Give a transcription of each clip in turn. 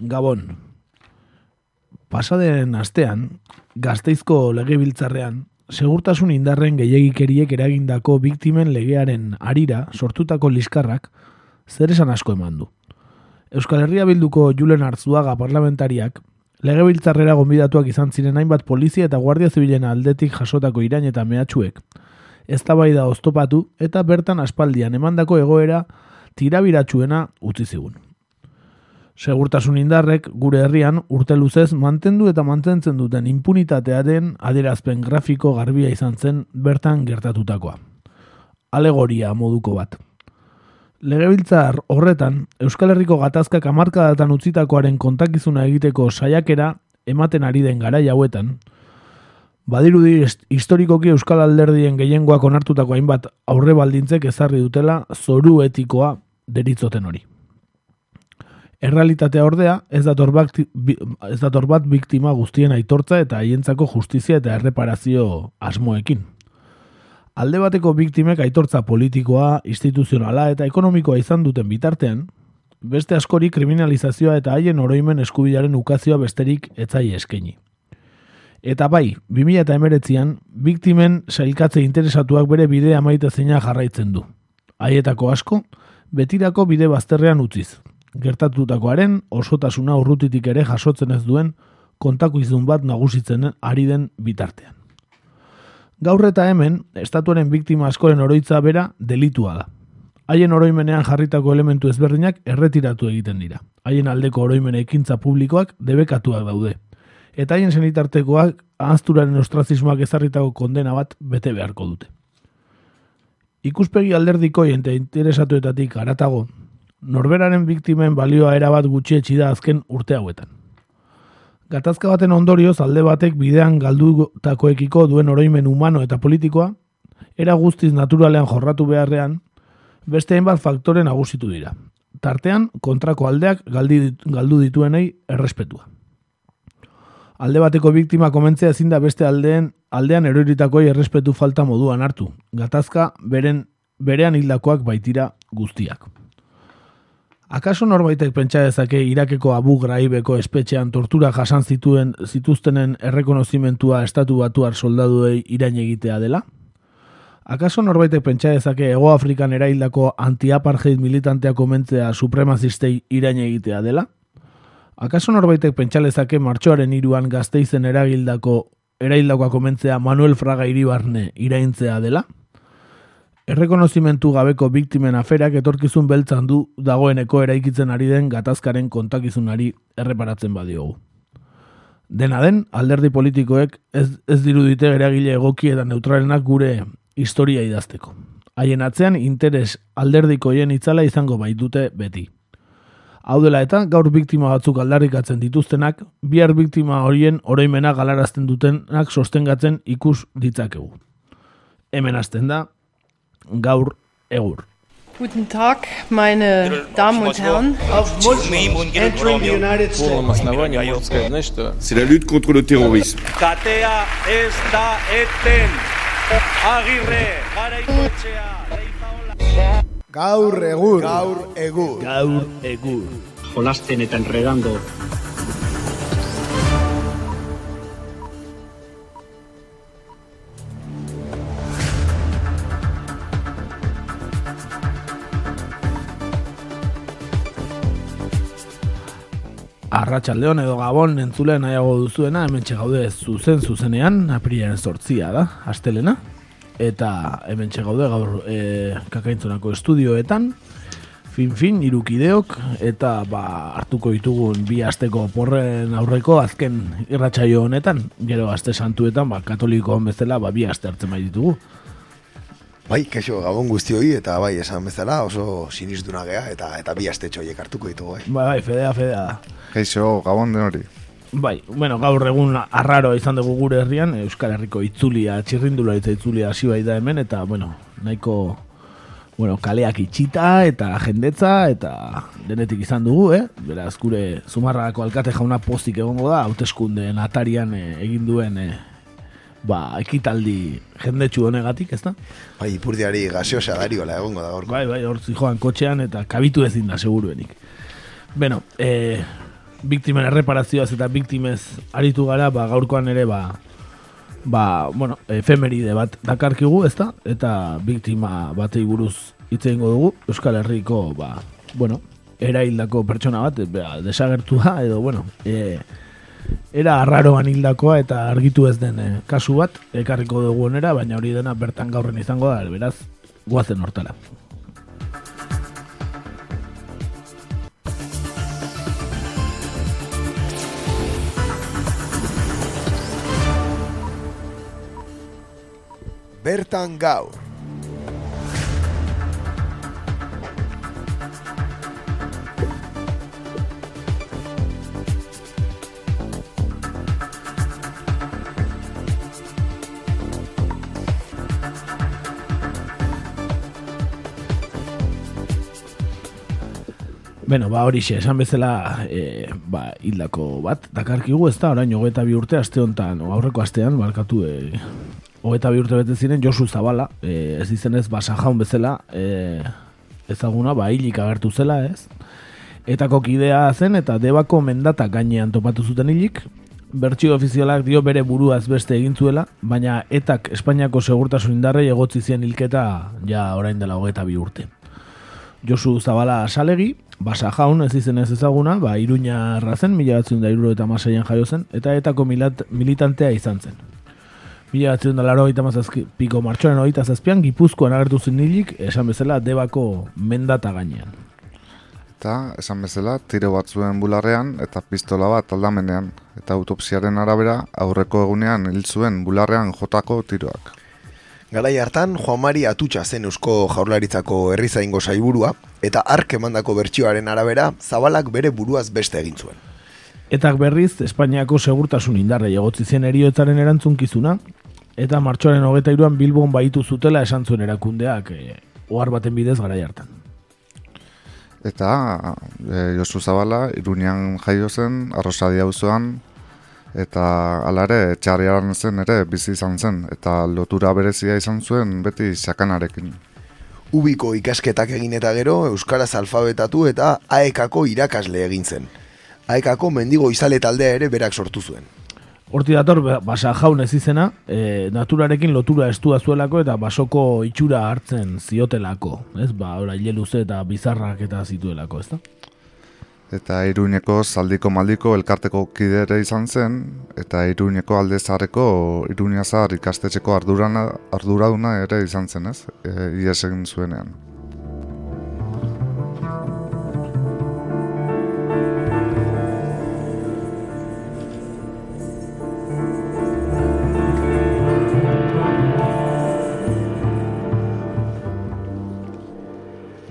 Gabon. Pasaden astean, gazteizko legebiltzarrean, segurtasun indarren gehiagikeriek eragindako biktimen legearen arira sortutako liskarrak zer esan asko eman du. Euskal Herria bilduko Julen Arzuaga parlamentariak legebiltzarrera gonbidatuak izan ziren hainbat polizia eta guardia zibilen aldetik jasotako irain eta mehatxuek. Ez da oztopatu eta bertan aspaldian emandako egoera tirabiratxuena utzi zigun. Segurtasun indarrek gure herrian urte luzez mantendu eta mantentzen duten impunitatea den adierazpen grafiko garbia izan zen bertan gertatutakoa. Alegoria moduko bat. Legebiltzar horretan, Euskal Herriko gatazkak amarkadatan utzitakoaren kontakizuna egiteko saiakera ematen ari den gara hauetan, badirudi historikoki Euskal Alderdien gehiengoak onartutako hainbat aurre baldintzek ezarri dutela zoru etikoa deritzoten hori. Errealitatea ordea, ez dator, bat, ez dator bat biktima guztien aitortza eta haientzako justizia eta erreparazio asmoekin. Alde bateko biktimek aitortza politikoa, instituzionala eta ekonomikoa izan duten bitartean, beste askori kriminalizazioa eta haien oroimen eskubilaren ukazioa besterik etzai eskaini. Eta bai, 2000 eta emeretzian, biktimen sailkatze interesatuak bere bidea maite zeina jarraitzen du. Haietako asko, betirako bide bazterrean utziz, gertatutakoaren osotasuna urrutitik ere jasotzen ez duen kontako izun bat nagusitzen ari den bitartean. Gaur eta hemen, estatuaren biktima askoren oroitza bera delitua da. Haien oroimenean jarritako elementu ezberdinak erretiratu egiten dira. Haien aldeko oroimene ekintza publikoak debekatuak daude. Eta haien senitartekoak ahazturaren ostrazismoak ezarritako kondena bat bete beharko dute. Ikuspegi alderdiko eta interesatuetatik aratago, norberaren biktimen balioa erabat gutxietxi da azken urte hauetan. Gatazka baten ondorioz alde batek bidean galdutakoekiko duen oroimen humano eta politikoa, era guztiz naturalean jorratu beharrean, beste hainbat faktore nagusitu dira. Tartean, kontrako aldeak galdi, galdu dituenei errespetua. Alde bateko biktima komentzea ezin da beste aldeen aldean eroiritakoi errespetu falta moduan hartu. Gatazka beren berean hildakoak baitira guztiak. Akaso norbaitek pentsa dezake Irakeko Abu Ghraibeko espetxean tortura jasan zituen zituztenen errekonozimentua estatu batuar soldaduei irain egitea dela? Akaso norbaitek pentsa dezake Ego Afrikan eraildako anti-apartheid militantea komentzea supremazistei irain egitea dela? Akaso norbaitek pentsa dezake martxoaren iruan gazteizen eragildako eraildakoa komentzea Manuel Fraga iribarne iraintzea dela? Errekonozimentu gabeko biktimen aferak etorkizun beltzan du dagoeneko eraikitzen ari den gatazkaren kontakizunari erreparatzen badiogu. Dena den, alderdi politikoek ez, ez dirudite eragile egoki eta neutralenak gure historia idazteko. Haien atzean interes alderdikoien itzala izango baitute beti. Hau dela eta gaur biktima batzuk aldarrikatzen dituztenak, bihar biktima horien oroimena galarazten dutenak sostengatzen ikus ditzakegu. Hemen hasten da, gaur egur. Guten Tag, meine Damen und Herren. C'est la lutte contre le terrorisme. Katea ez da eten. Agirre, garaikoetxea, Gaur egur. Gaur egur. Gaur egur. Jolasten eta enredando Arratxaldeon edo gabon entzulen nahiago duzuena, hemen gaude zuzen zuzenean, aprilaren sortzia da, astelena. Eta hemen gaude gaur e, kakaintzonako estudioetan, fin-fin, irukideok, eta ba, hartuko ditugun bi asteko porren aurreko azken irratsaio honetan, gero aste santuetan, ba, katoliko bezala, ba, bi aste hartzen bai ditugu. Bai, kaixo, gabon guztioi, eta bai, esan bezala, oso sinistuna gea, eta eta bi aste txoiek hartuko ditugu, bai. Bai, bai, fedea, fedea. Kaixo, gabon den hori. Bai, bueno, gaur egun arraro izan dugu gure herrian, Euskal Herriko itzulia, txirrindula eta itzulia hasi bai da hemen, eta, bueno, nahiko, bueno, kaleak itxita, eta jendetza, eta denetik izan dugu, eh? Beraz, gure zumarrako alkate jauna pozik egongo da, hauteskundeen atarian eh, egin duen eh, ba, ekitaldi jendetsu honegatik, ez da? Bai, ipurdiari gaseosa dariola egongo da gorko. Bai, bai, hor joan kotxean eta kabitu ezin da seguruenik. Beno, e, biktimen erreparazioaz eta biktimez aritu gara, ba, gaurkoan ere, ba, ba, bueno, efemeride bat dakarkigu, ezta? Eta biktima batei buruz hitz egingo dugu, Euskal Herriko, ba, bueno, eraildako pertsona bat, ba, desagertua, edo, bueno, e, era arraroan hildakoa eta argitu ez den eh, kasu bat, ekarriko dugu onera, baina hori dena bertan gaurren izango da, beraz, guazen hortala. Bertan gaur. Beno, ba hori xe, esan bezala e, ba, hildako bat, dakarkigu ez da, orain hogeita bi urte aste honetan, aurreko astean, barkatu, e, hogeita bi urte bete ziren, Josu Zabala, e, ez izenez, ba, jaun bezala, e, ezaguna, ba, hilik agertu zela, ez? Etako kidea zen, eta debako mendata gainean topatu zuten hilik, bertsio ofizialak dio bere buruaz beste egin zuela, baina etak Espainiako segurtasun indarrei egotzi zien hilketa ja orain dela hogeita bi urte. Josu Zabala salegi, basa jaun ez izen ez ezaguna, ba, iruña razen, mila batzun da iruro eta masaian jaio zen, eta etako milat, militantea izan zen. Mila batzun da laro mazazki, piko martxoren hori zazpian, gipuzkoan agertu zen hilik, esan bezala, debako mendata gainean. Eta, esan bezala, tiro bat zuen bularrean eta pistola bat aldamenean. Eta autopsiaren arabera, aurreko egunean hil zuen bularrean jotako tiroak. Garai hartan, Juan Mari Atutxa zen Eusko Jaurlaritzako herrizaingo saiburua, eta ark emandako bertsioaren arabera, zabalak bere buruaz beste egin zuen. Etak berriz, Espainiako segurtasun indarra egotzi zen eriotzaren erantzunkizuna, eta martxoaren hogeta iruan Bilbon baitu zutela esan zuen erakundeak e, ohar baten bidez garai hartan. Eta e, Josu Zabala, Iruñan jaio zen, arrosadia auzoan eta alare txarriaran zen ere bizi izan zen, eta lotura berezia izan zuen beti sakanarekin. Ubiko ikasketak egin eta gero, Euskaraz alfabetatu eta aekako irakasle egin zen. Aekako mendigo izale taldea ere berak sortu zuen. Horti dator, ba, basa jaun ez izena, e, naturarekin lotura estua zuelako eta basoko itxura hartzen ziotelako. Ez, ba, ora, luze eta bizarrak eta zituelako, ez da? Eta Iruñeko zaldiko maldiko elkarteko kidere izan zen, eta Iruñeko alde zarreko Iruñazar ikastetxeko ardurana, arduraduna ere izan zen, ez? E, ies egin zuenean.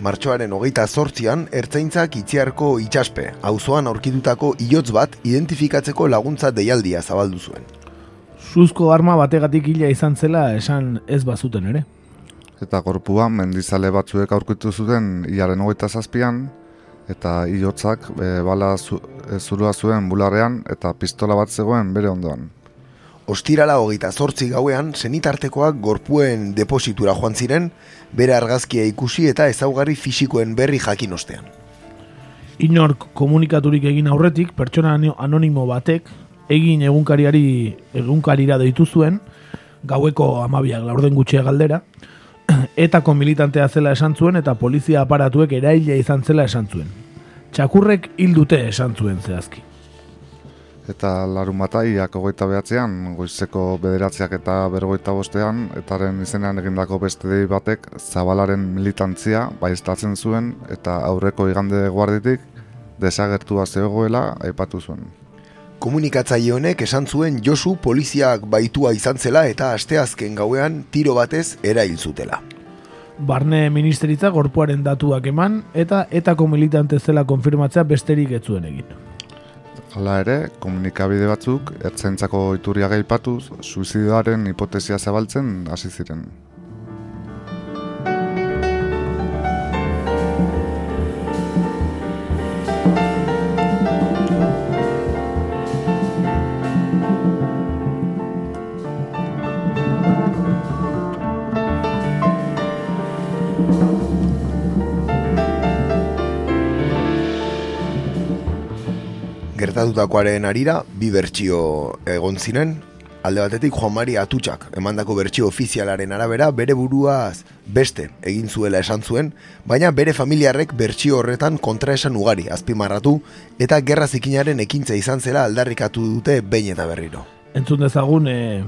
Martxoaren hogeita zortzian, ertzaintzak itziarko itxaspe, auzoan aurkitutako ilotz bat identifikatzeko laguntza deialdia zabaldu zuen. Zuzko arma bategatik hila izan zela esan ez bazuten ere. Eta gorpua mendizale batzuek aurkitu zuten iaren hogeita zazpian, eta iotzak e, bala zu, e, zurua zuen bularrean eta pistola bat zegoen bere ondoan. Ostirala hogeita zortzi gauean, senitartekoak gorpuen depositura joan ziren, bere argazkia ikusi eta ezaugarri fisikoen berri jakin ostean. Inork komunikaturik egin aurretik, pertsona anonimo batek, egin egunkariari egunkarira deitu zuen, gaueko amabiak laurden gutxea galdera, etako militantea zela esan zuen eta polizia aparatuek eraila izan zela esan zuen. Txakurrek hildute esan zuen zehazki eta larun bataiak ogoita behatzean, goizeko bederatziak eta bergoita bostean, etaren izenean egindako beste dei batek zabalaren militantzia baiztatzen zuen eta aurreko igande guarditik desagertua zegoela aipatu zuen. Komunikatzaile honek esan zuen Josu poliziak baitua izan zela eta asteazken gauean tiro batez erail zutela. Barne ministeritza gorpuaren datuak eman eta etako militante zela konfirmatzea besterik ez zuen egin. Hala ere, komunikabide batzuk, ertzaintzako iturria gaipatuz, suizidioaren hipotesia zabaltzen hasi ziren. Gertatutakoaren arira, bi bertsio egon ziren, alde batetik Juan Mari Atutxak, emandako bertsio ofizialaren arabera, bere buruaz beste egin zuela esan zuen, baina bere familiarrek bertsio horretan kontraesan ugari azpimarratu, eta gerra zikinaren ekintza izan zela aldarrikatu dute behin eta berriro. Entzun dezagun, e,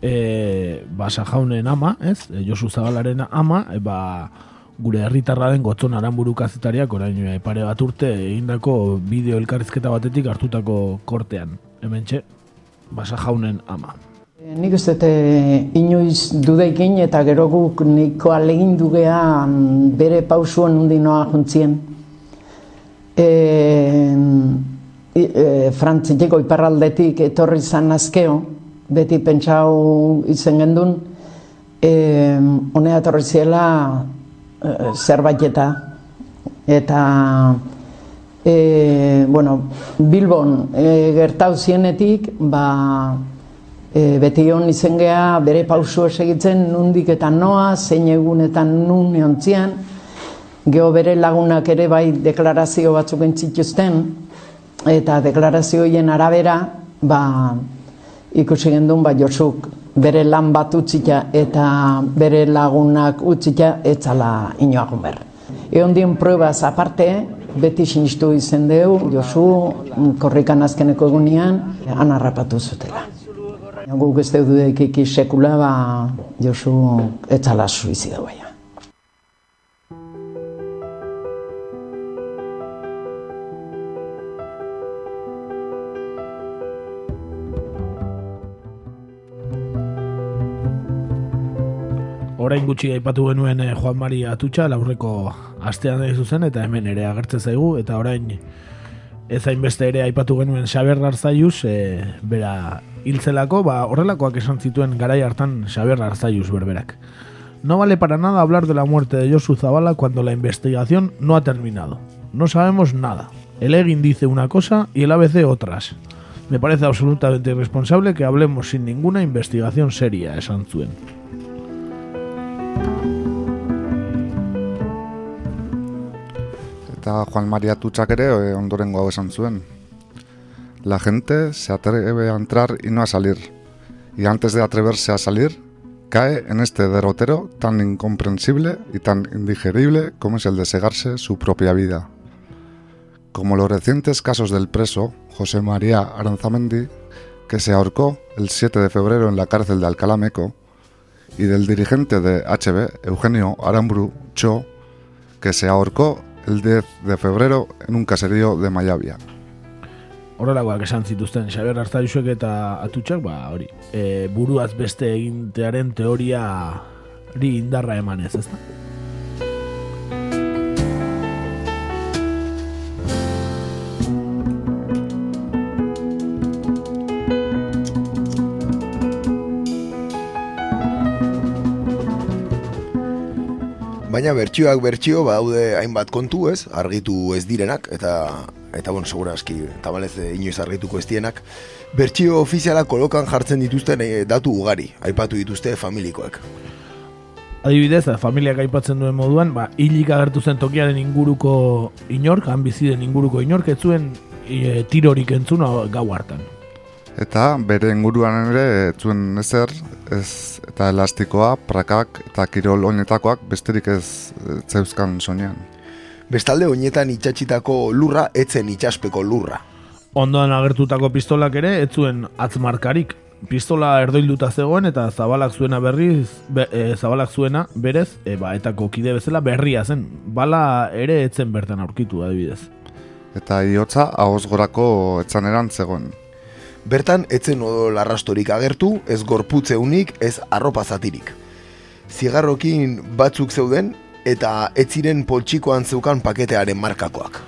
e, basa jaunen ama, ez? E, Josu Zabalaren ama, e, ba, gure herritarra den gotzon aranburu kazetariak orain e, pare bat urte egindako bideo elkarrizketa batetik hartutako kortean. Hemen txe, basa jaunen ama. Nik ez dute inoiz dudeikin eta gero guk niko alegin dugea bere pausuan nundi noa juntzien. E, e, Frantziteko iparraldetik etorri zan azkeo, beti pentsau izen gendun, e, honea etorri ziela e, zerbait eta eta e, bueno, Bilbon e, gertau zienetik, ba, e, beti hon izen geha bere pausu segitzen nundik eta noa, zein egunetan nun eontzian, geho bere lagunak ere bai deklarazio batzuk entzituzten, eta deklarazioien arabera, ba, ikusi gendun, ba, Josuk bere lan bat utzita eta bere lagunak utzita etzala inoagun ber. Egon dien pruebaz aparte, beti sinistu izen deu, Josu, korrikan azkeneko egunean, han harrapatu zutela. Guk ez deudu sekula, ba, Josu etzala suizidau baina. Orain gutxi aipatu genuen eh, Juan Mari Atutxa, laurreko astean egin zuzen, eta hemen ere agertzen zaigu, eta orain ez hainbeste ere aipatu genuen Xaber Arzaiuz, e, bera hiltzelako, ba, horrelakoak esan zituen garai hartan Xaber Arzaiuz berberak. No vale para nada hablar de la muerte de Josu Zabala cuando la investigación no ha terminado. No sabemos nada. El Egin dice una cosa y el ABC otras. Me parece absolutamente irresponsable que hablemos sin ninguna investigación seria, esan zuen. Juan Maria Tutxak ere e, ondorengo hau esan zuen. La gente se atreve a entrar y no a salir. Y antes de atreverse a salir, cae en este derrotero tan incomprensible y tan indigerible como es el de segarse su propia vida. Como los recientes casos del preso José María Aranzamendi, que se ahorcó el 7 de febrero en la cárcel de Alcalá Meco, y del dirigente de HB, Eugenio Aramburu Cho, que se ahorcó el 10 de febrero en un caserío de Mayavia. Horrelakoak esan zituzten Xaber Arzaizuek eta Atutxak, ba, hori, e, buruaz beste egintearen teoriari indarra emanez, ezta? Baina bertsioak bertsio badaude hainbat kontu ez, argitu ez direnak, eta, eta bueno, segura aski, tabalez eh, inoiz argituko ez dienak. Bertsio ofiziala kolokan jartzen dituzten eh, datu ugari, aipatu dituzte familikoek. Adibidez, familiak aipatzen duen moduan, ba, hilik agertu zen tokiaren inguruko inork, han bizi den inguruko inork, ez zuen e, tirorik entzun gau hartan. Eta bere inguruan ere ez zuen ezer, ez, eta elastikoa, prakak eta kirol oinetakoak besterik ez ez zeuzkan soinean. Bestalde oinetan itxatxitako lurra, etzen itxaspeko lurra. Ondoan agertutako pistolak ere, ez zuen atzmarkarik. Pistola erdoilduta zegoen eta zabalak zuena berriz, be, e, zabalak zuena berez, e, ba, etako kide bezala berria zen. Bala ere etzen bertan aurkitu adibidez. Eta iotza ahos gorako etzaneran zegoen. Bertan, etzen odol arrastorik agertu, ez gorputze unik, ez arropa zatirik. Zigarrokin batzuk zeuden, eta ez ziren poltsikoan zeukan paketearen markakoak.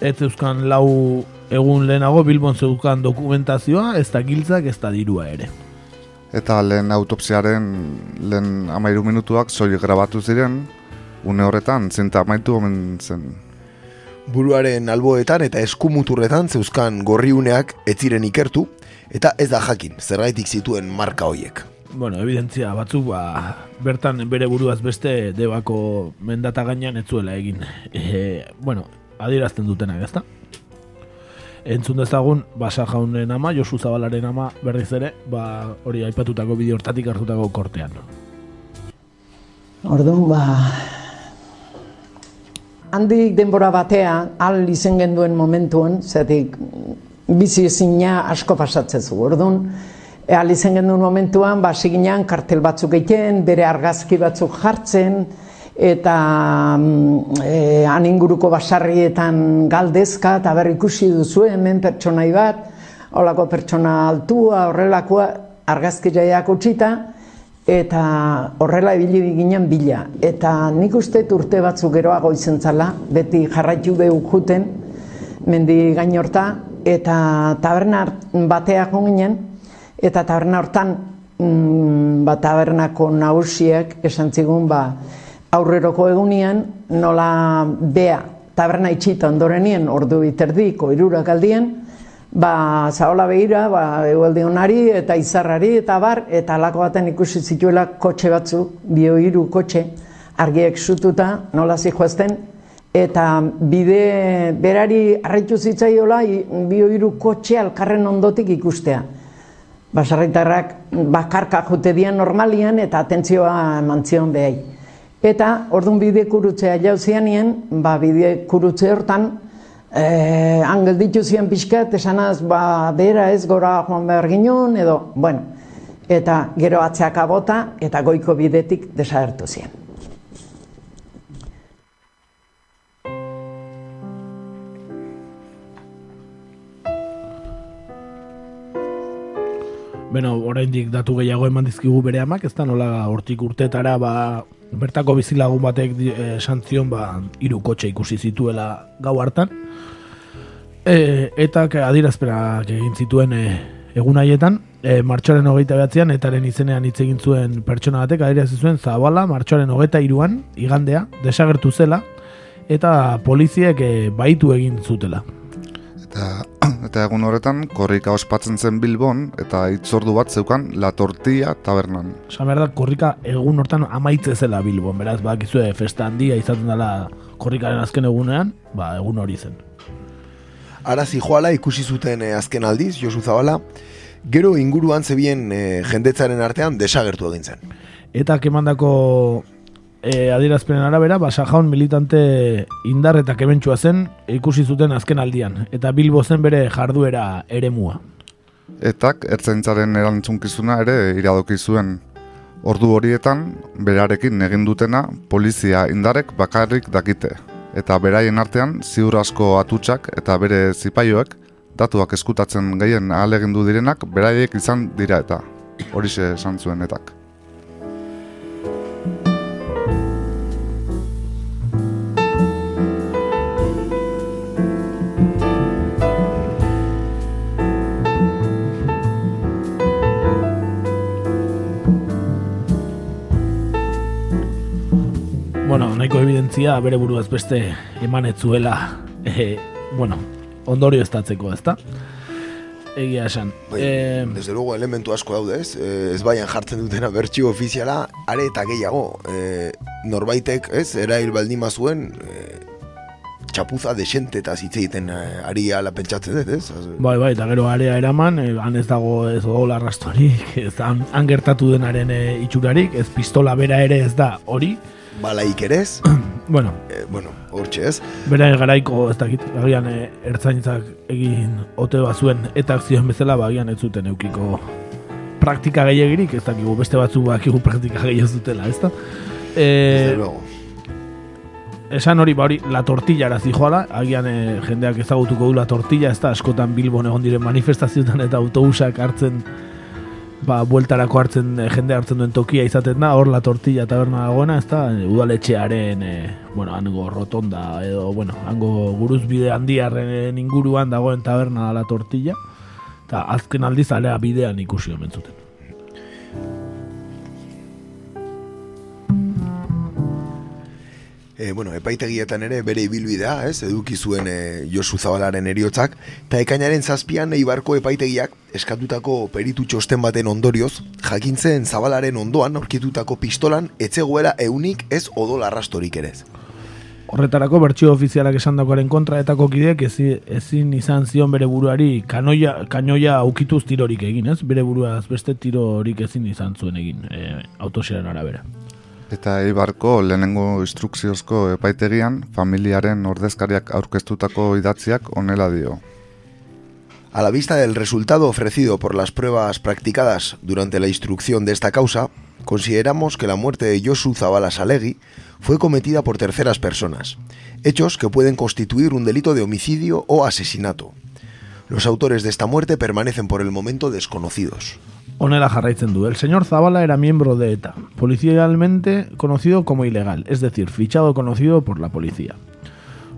Ez euskan lau egun lehenago Bilbon zeukan dokumentazioa, ez da giltzak, ez da dirua ere. Eta lehen autopsiaren lehen amairu minutuak soilik grabatu ziren, une horretan zinta amaitu omen zen. Buruaren alboetan eta eskumuturretan zeuzkan gorriuneak ez ziren ikertu, eta ez da jakin, zergaitik zituen marka hoiek. Bueno, evidentzia batzuk, ba, bertan bere buruaz beste debako mendata gainean ez zuela egin. E, bueno, adierazten dutenak, ezta? entzun dezagun Basa Jaunen ama, Josu Zabalaren ama berriz ere, ba, hori aipatutako bideo hortatik hartutako kortean. Orduan, ba... Handik denbora batean, al izen genduen momentuan, zetik bizi ezina asko pasatzezu. Orduan, e, al izen genduen momentuan, ba, siginean kartel batzuk egiten, bere argazki batzuk jartzen, eta e, han inguruko basarrietan galdezka, eta berri ikusi duzu hemen pertsonai bat, holako pertsona altua, horrelakoa, argazki jaiak utxita, eta horrela ibili ginen bila. Eta nik uste urte batzuk geroago izen zala, beti jarraitu behu juten, mendi gain horta, eta taberna bateak ginen, eta taberna hortan mm, ba, tabernako nausiek esan zigun ba, aurreroko egunean nola bea taberna itxita ondorenien ordu biterdiko irurak aldien, ba, zaola behira, ba, egualdi honari eta izarrari eta bar, eta alako baten ikusi zituela kotxe batzu, bio hiru kotxe, argiek sututa, nola zijoazten, eta bide berari arretu zitzaiola bio hiru kotxe alkarren ondotik ikustea. Basarritarrak bakarka jote dian normalian eta atentzioa mantzion behai. Eta, orduan bide kurutzea jauzianien, ba, bide kurutze hortan, eh, angel ditu zian pixkat, esanaz, ba, bera ez gora joan behar ginen, edo, bueno, eta gero atzeak abota, eta goiko bidetik desagertu zian. Beno, oraindik datu gehiago eman dizkigu bere amak, ez da nola hortik urtetara, ba, bertako bizilagun batek eh, esan zion, ba, hiru kotxe ikusi zituela gau hartan. E, eta adierazpenak egin zituen e, egun haietan, e, martxoaren hogeita behatzean, etaren izenean hitz egin zuen pertsona batek, adierazi zuen zabala, martxoaren hogeita iruan, igandea, desagertu zela, eta poliziek e, baitu egin zutela. Eta, eta egun horretan, korrika ospatzen zen Bilbon, eta itzordu bat zeukan La Tortilla tabernan. Esan behar da, korrika egun hortan amaitze zela Bilbon, beraz, bakizue festa handia izaten dela korrikaren azken egunean, ba, egun hori zen. Ara zijoala ikusi zuten eh, azken aldiz, Josu Zabala, gero inguruan zebien eh, jendetzaren artean desagertu egin zen. Eta kemandako e, adierazpenen arabera, ba, Sajaun militante indar eta kementsua zen ikusi zuten azken aldian, eta Bilbo zen bere jarduera eremua. Etak ertzaintzaren erantzunkizuna ere iradoki zuen. Ordu horietan, berarekin egin dutena, polizia indarek bakarrik dakite. Eta beraien artean, ziur asko atutsak eta bere zipaioek, datuak eskutatzen gehien ahalegindu direnak, beraiek izan dira eta. Horixe esan zuen nahiko evidentzia bere buruaz beste eman ez zuela, e, bueno, ondorio estatzeko, ezta? Egia esan. Bai, E, Desde luego elementu asko daude ez, eh, ez baian jartzen dutena bertxio ofiziala, are eta gehiago, eh, norbaitek ez, erail baldin mazuen, eh, txapuza desente eta hitz egiten eh, ari ala pentsatzen dut, ez? Bai, bai, eta gero area eraman, e, han ez dago ez odola arrastorik, ez han, han gertatu denaren e, itxurarik, ez pistola bera ere ez da hori. Balaik ere ez, Bueno, eh, bueno, hortxe ez, bera garaiko ez dakit, agian e, ertzaintzak egin ote bazuen eta akzioen bezala, ba, agian ez zuten eukiko praktika gehiagirik, ez dakigu beste batzu bakigu praktika gehiago zutela, ez da? E, esan hori, ba hori, la tortilla arazi joala, agian e, jendeak ezagutuko du la tortilla, ez da, askotan Bilbon egon diren manifestazioetan eta autobusak hartzen, ba, bueltarako hartzen, e, jende hartzen duen tokia izaten da, hor la tortilla taberna dagoena, ez da, udaletxearen, e, bueno, hango rotonda, edo, bueno, hango guruzbide handiarren inguruan dagoen taberna la tortilla, eta azken aldiz alea bidean ikusi omen zuten. E, bueno, epaitegietan ere bere ibilbidea, ez, eduki zuen e, Josu Zabalaren eriotzak, eta ekainaren zazpian Eibarko epaitegiak eskatutako peritu txosten baten ondorioz, jakintzen Zabalaren ondoan aurkitutako pistolan etzegoela eunik ez odol arrastorik ere. ez. Horretarako bertsio ofizialak esandakoaren kontra etako kideek ezi- ezin izan zion bere buruari kanoia, kanoia aukituz tirorik egin, ez? Bere buruaz beste tirorik ezin izan zuen egin, e, autosiaren arabera. A la vista del resultado ofrecido por las pruebas practicadas durante la instrucción de esta causa, consideramos que la muerte de Josu Zabala Salegui fue cometida por terceras personas, hechos que pueden constituir un delito de homicidio o asesinato. Los autores de esta muerte permanecen por el momento desconocidos. Honela jarraitzen. El señor Zabala era miembro de ETA, policialmente conocido como ilegal, es decir, fichado conocido por la policía.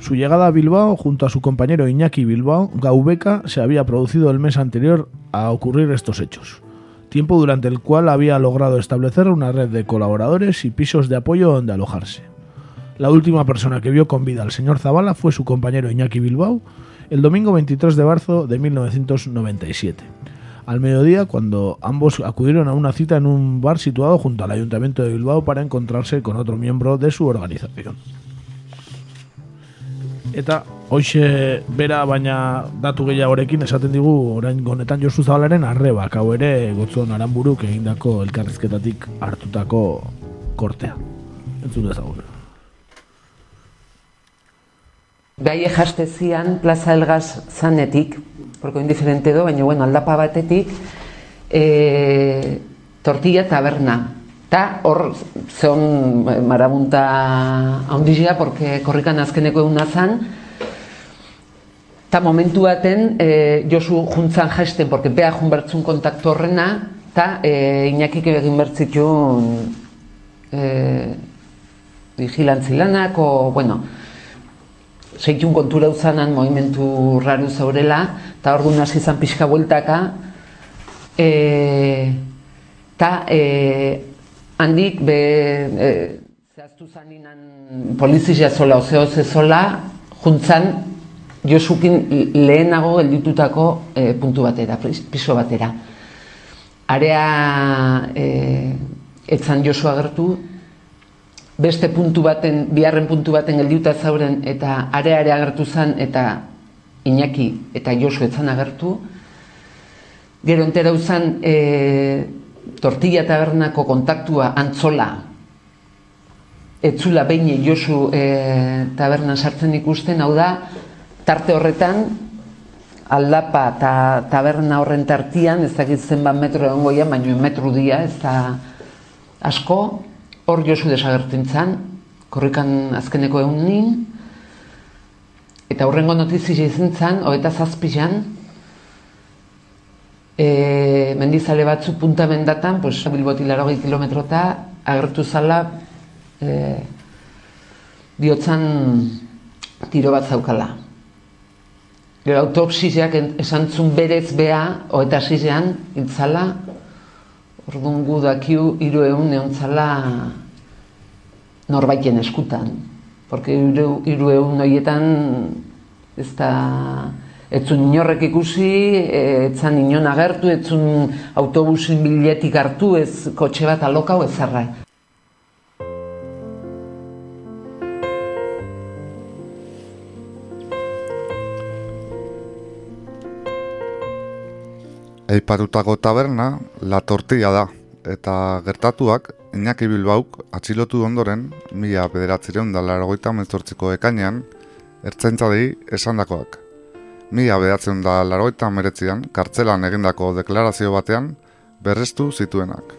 Su llegada a Bilbao junto a su compañero Iñaki Bilbao, Gaubeca, se había producido el mes anterior a ocurrir estos hechos. Tiempo durante el cual había logrado establecer una red de colaboradores y pisos de apoyo donde alojarse. La última persona que vio con vida al señor Zabala fue su compañero Iñaki Bilbao el domingo 23 de marzo de 1997 al mediodía cuando ambos acudieron a una cita en un bar situado junto al Ayuntamiento de Bilbao para encontrarse con otro miembro de su organización. Eta hoxe bera baina datu gehiagorekin esaten digu orain honetan Josu Zabalaren arrebak hau ere gotzon aranburuk egindako elkarrizketatik hartutako kortea. Entzun dezagun. Gai jastezian Plaza Elgaz zanetik, porque indiferente do, baina bueno, aldapa batetik, e, tortilla taberna. Ta hor zeon eh, marabunta handizia, porque korrikan azkeneko eguna zan, ta momentu baten e, Josu juntzan jasten, porque bea jun bertzun kontaktu horrena, ta e, Iñakik egin bertzitun e, vigilantzi lanak, o, bueno, seitun kontura uzanan movimentu raru zaurela, eta orduan hasi izan pixka bueltaka, e, ta e, handik be, e, zehaztu zaninan polizia zola, ozeo ze zola, juntzan Josukin lehenago gelditutako e, puntu batera, pis- piso batera. Area e, etzan Josu agertu, beste puntu baten, biharren puntu baten geldiuta zauren eta are-are agertu zen eta Iñaki eta Josu etzan agertu. Gero entera uzan e, tortilla tabernako kontaktua antzola etzula behin Josu e, tabernan sartzen ikusten, hau da, tarte horretan, aldapa eta taberna horren tartian, ez dakit zenbat metro egongo ia, baino metro dia, ez da asko, hor Josu desagertzen zan, korrikan azkeneko egun nin, eta hurrengo notizia izan zan, hoeta zazpizan, e, mendizale batzu punta mendatan, pues, bilboti larogei kilometrota, agertu zala, e, biotzan tiro bat zaukala. Gero autopsiak esan zun berez bea, hoeta zizean, itzala, orduan gu dakiu hiru egun neontzala norbaiten eskutan. Porque hiru hiru egun horietan ez da etzun inorrek ikusi, etzan inon agertu, etzun autobusin biletik hartu, ez kotxe bat alokau ez zerra. Eipatutako taberna La Tortilla da, eta gertatuak Iñaki Bilbauk atxilotu ondoren, mila bederatzireun da laragoita mezortziko ekainean, ertzaintzadei esandakoak. Mila bederatzireun da laragoita meretzian, kartzelan egindako deklarazio batean, berrestu zituenak.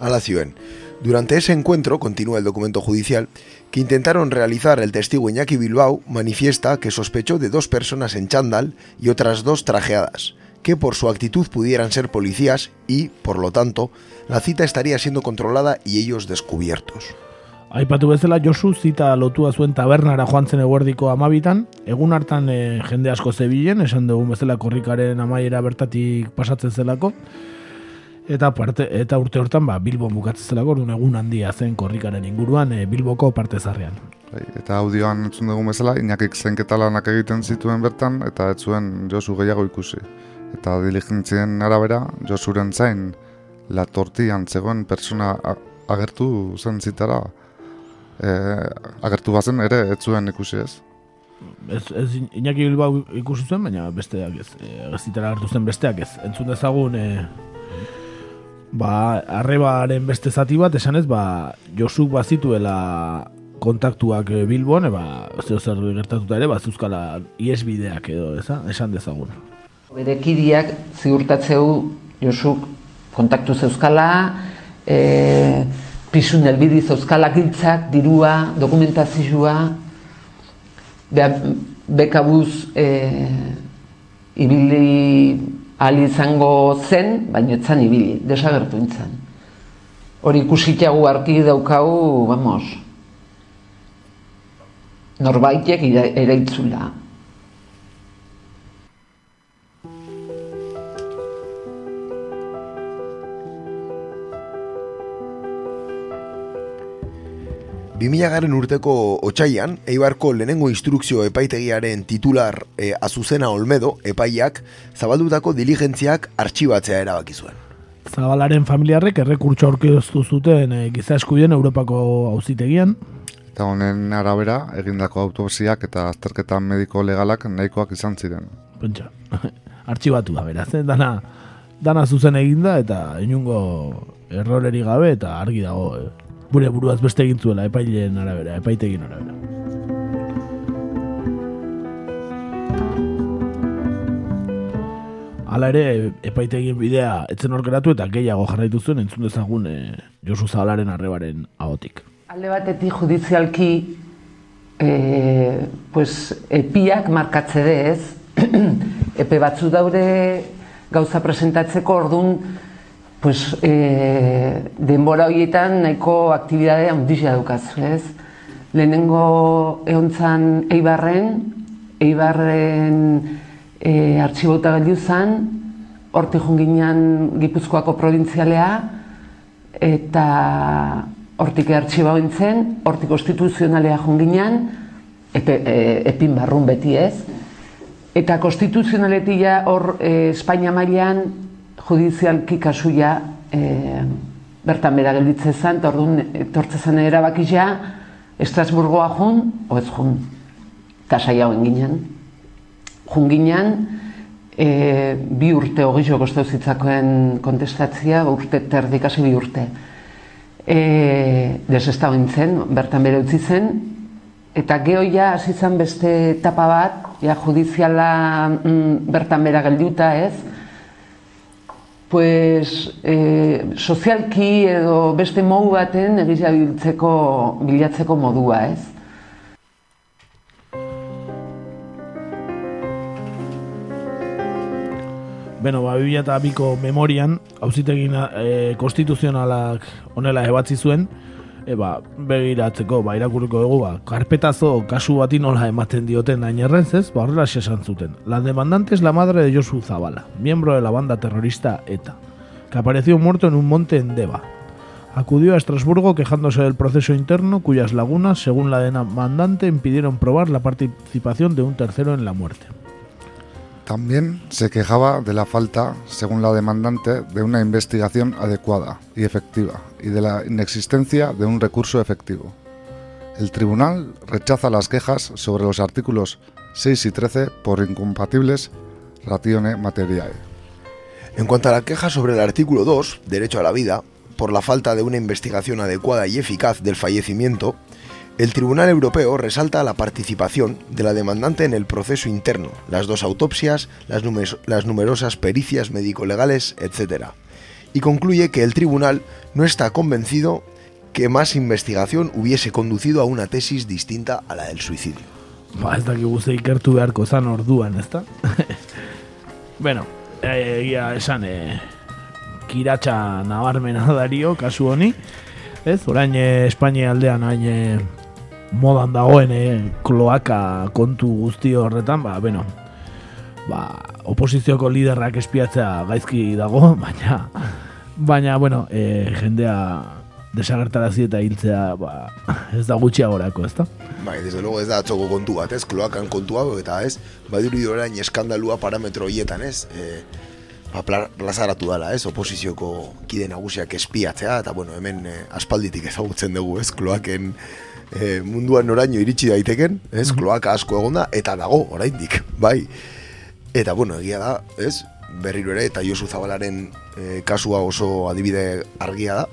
Ala zioen. Durante ese encuentro, continúa el documento judicial, que intentaron realizar el testigo Iñaki Bilbao manifiesta que sospechó de dos personas en chándal y otras dos trajeadas, que por su actitud pudieran ser policías y, por lo tanto, la cita estaría siendo controlada y ellos descubiertos. Aipatu bezala Josu zita lotua zuen tabernara joan zen eguerdiko amabitan, egun hartan e, jende asko zebilen, esan dugun bezala korrikaren amaiera bertatik pasatzen zelako, eta parte, eta urte hortan ba, Bilbon bukatzen zelako, orduan egun handia zen korrikaren inguruan e, Bilboko parte zarrean. Bai, eta audioan entzun dugun bezala, Iñakik zenketa lanak egiten zituen bertan, eta ez zuen Josu gehiago ikusi. Eta diligentzien arabera, Josuren zain, la tortillan zegoen persona a- agertu zen zitara, e, agertu bazen ere ez zuen ikusi ez. Ez, ez Iñaki Bilbao ikusi zuen, baina besteak ez. E, Gazitara hartu zen besteak ez. Entzun dezagun, e, ba, arrebaren beste zati bat, esanez, ba, Josuk bazituela kontaktuak e, Bilbon, e, ba, zeo zer gertatuta ere, ba, zuzkala iesbideak edo, eza? esan dezagun. Bere kidiak ziurtatzeu Josuk kontaktu zeuzkala, e, pisun elbidi zeuzkala giltzak, dirua, dokumentazioa, be, bekabuz e, ibili ali izango zen, baina etzan ibili, desagertu intzan. Hori ikusitagu arki daukagu, vamos, norbaitek ira- eraitzula. Garen urteko otxaian, Eibarko lehenengo instrukzio epaitegiaren titular e, Azuzena Olmedo, epaiak, zabaldutako diligentziak artxibatzea erabaki zuen. Zabalaren familiarrek errekurtso aurkeztu zuten e, giza eskubideen Europako auzitegian, Eta honen arabera, egindako autopsiak eta azterketa mediko legalak nahikoak izan ziren. pentsa, artxibatu da, beraz, eh? dana, dana zuzen eginda eta inungo erroreri gabe eta argi dago, eh? Gure buruaz beste egin zuela epaileen arabera, epaitegin arabera. Hala ere, epaitegin bidea etzen orkeratu eta gehiago jarraitu zuen entzun dezagun e, Josu Zabalaren arrebaren ahotik. Alde batetik judizialki e, pues, epiak markatze dez, epe batzu daude gauza presentatzeko ordun pues, e, denbora horietan nahiko aktibidade handizia daukazu, ez? Lehenengo eontzan Eibarren, Eibarren e, artxibota geldiu zan, hortik junginan Gipuzkoako provintzialea, eta hortik artxiba zen, hortik konstituzionalea junginan, epe, e, epin barrun beti ez. Eta konstituzionaletia hor e, Espainia mailan judizialki kasuia e, bertan bera gelditze zen, eta orduan etortze zen erabakia Estrasburgoa jun, o ez jun, eta saia hoen ginen. Jun ginen, e, bi urte hogixo kostau zitzakoen kontestatzia, urte terdik hasi bi urte. E, desestau zen, bertan bere utzi zen, eta geho ja hasi zen beste etapa bat, ja judiziala mm, bertan bera geldiuta ez, pues e, sozialki edo beste modu baten egizia biltzeko, bilatzeko modua ez. Beno, ba, 2002ko memorian, hauzitegin e, konstituzionalak honela ebatzi zuen, e, ba, begiratzeko, ba, irakurriko dugu, ba, karpetazo kasu bati nola ematen dioten ainerrez, ez? Ba, horrela esan zuten. La demandante es la madre de Josu Zabala, miembro de la banda terrorista ETA, que apareció muerto en un monte en Deva. Acudió a Estrasburgo quejándose del proceso interno, cuyas lagunas, según la demandante, impidieron probar la participación de un tercero en la muerte. También se quejaba de la falta, según la demandante, de una investigación adecuada y efectiva y de la inexistencia de un recurso efectivo. El tribunal rechaza las quejas sobre los artículos 6 y 13 por incompatibles ratione materiae. En cuanto a la queja sobre el artículo 2, derecho a la vida, por la falta de una investigación adecuada y eficaz del fallecimiento, el Tribunal Europeo resalta la participación de la demandante en el proceso interno, las dos autopsias, las, numer- las numerosas pericias médico-legales, etc. Y concluye que el tribunal no está convencido que más investigación hubiese conducido a una tesis distinta a la del suicidio. Ba, ez dakigu ze ikertu beharko zan orduan, ezta? bueno, eh, egia esan, e, kiratxa nabarmena dario, kasu honi. Ez, orain e, Espainia aldean hain e, modan dagoen e, kloaka kontu guzti horretan, ba, bueno, ba, oposizioko liderrak espiatzea gaizki dago, baina, baina, bueno, e, jendea desagertarazi eta hiltzea, ba, ez da gutxiagorako, ezta? Bai, desde luego ez da atzoko kontu bat, ez, kloakan kontu hau, eta ez, badiri orain eskandalua parametro hietan, ez, e, ba, pla- plazaratu dela, ez, oposizioko kide nagusiak espiatzea, eta bueno, hemen eh, aspalditik ezagutzen dugu, ez, kloaken eh, munduan noraino iritsi daiteken, ez, kloaka asko egonda, eta dago, oraindik, bai. Eta bueno, egia da, ez, berriro ere, eta Josu Zabalaren eh, kasua oso adibide argia da,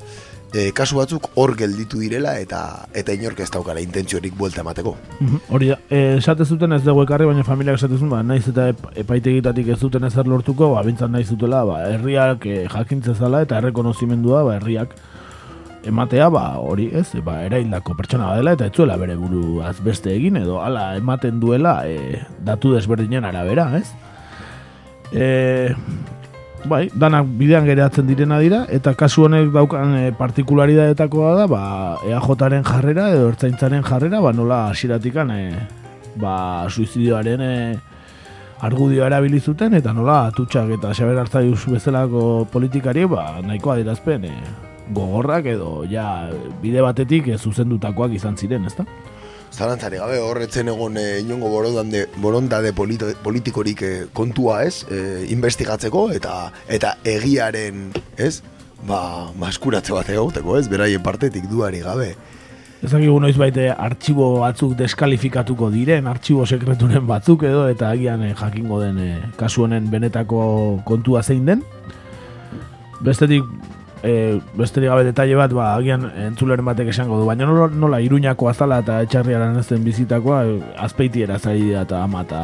eh, kasu batzuk hor gelditu direla, eta eta inork ez daukala intentziorik buelta emateko. Mhm, Hori da, e, esate zuten ez dugu ekarri, baina familiak esate zuten, ba, naiz eta ep, epaitegitatik ez duten ezer lortuko, ba, bintzat nahi zutela, ba, herriak e, jakintze zala eta errekonozimendua, ba, herriak ematea, ba, hori, ez, ba, eraildako pertsona badela, eta etzuela bere buruaz beste egin, edo hala ematen duela e, datu desberdinen arabera, ez? E, bai, danak bidean geratzen direna dira, eta kasu honek daukan e, partikularitateetakoa da, ba, EAJaren jarrera edo ertzaintzaren jarrera, ba, nola hasieratikan e, ba, suizidioaren e, argudioa erabili zuten, eta nola atutxak eta Xaber Artzaius bezalako politikari, ba, nahiko adierazpen e, gogorrak edo ja bide batetik e, zuzendutakoak izan ziren, ezta? Zalantzari gabe horretzen egon e, inongo borondade, borondade polito, politikorik eh, kontua ez, e, investigatzeko eta eta egiaren, ez, ba, maskuratze bat egoteko, ez, beraien partetik duari gabe. Ezakigu noiz baite artxibo batzuk deskalifikatuko diren, artxibo sekreturen batzuk edo, eta agian eh, jakingo den eh, kasu honen benetako kontua zein den. Bestetik, e, besterik gabe detalle bat, ba, agian entzuleren batek esango du, baina nola, nola iruñako azala eta etxarriaran ez bizitakoa, e, azpeitiera zari da eta ama eta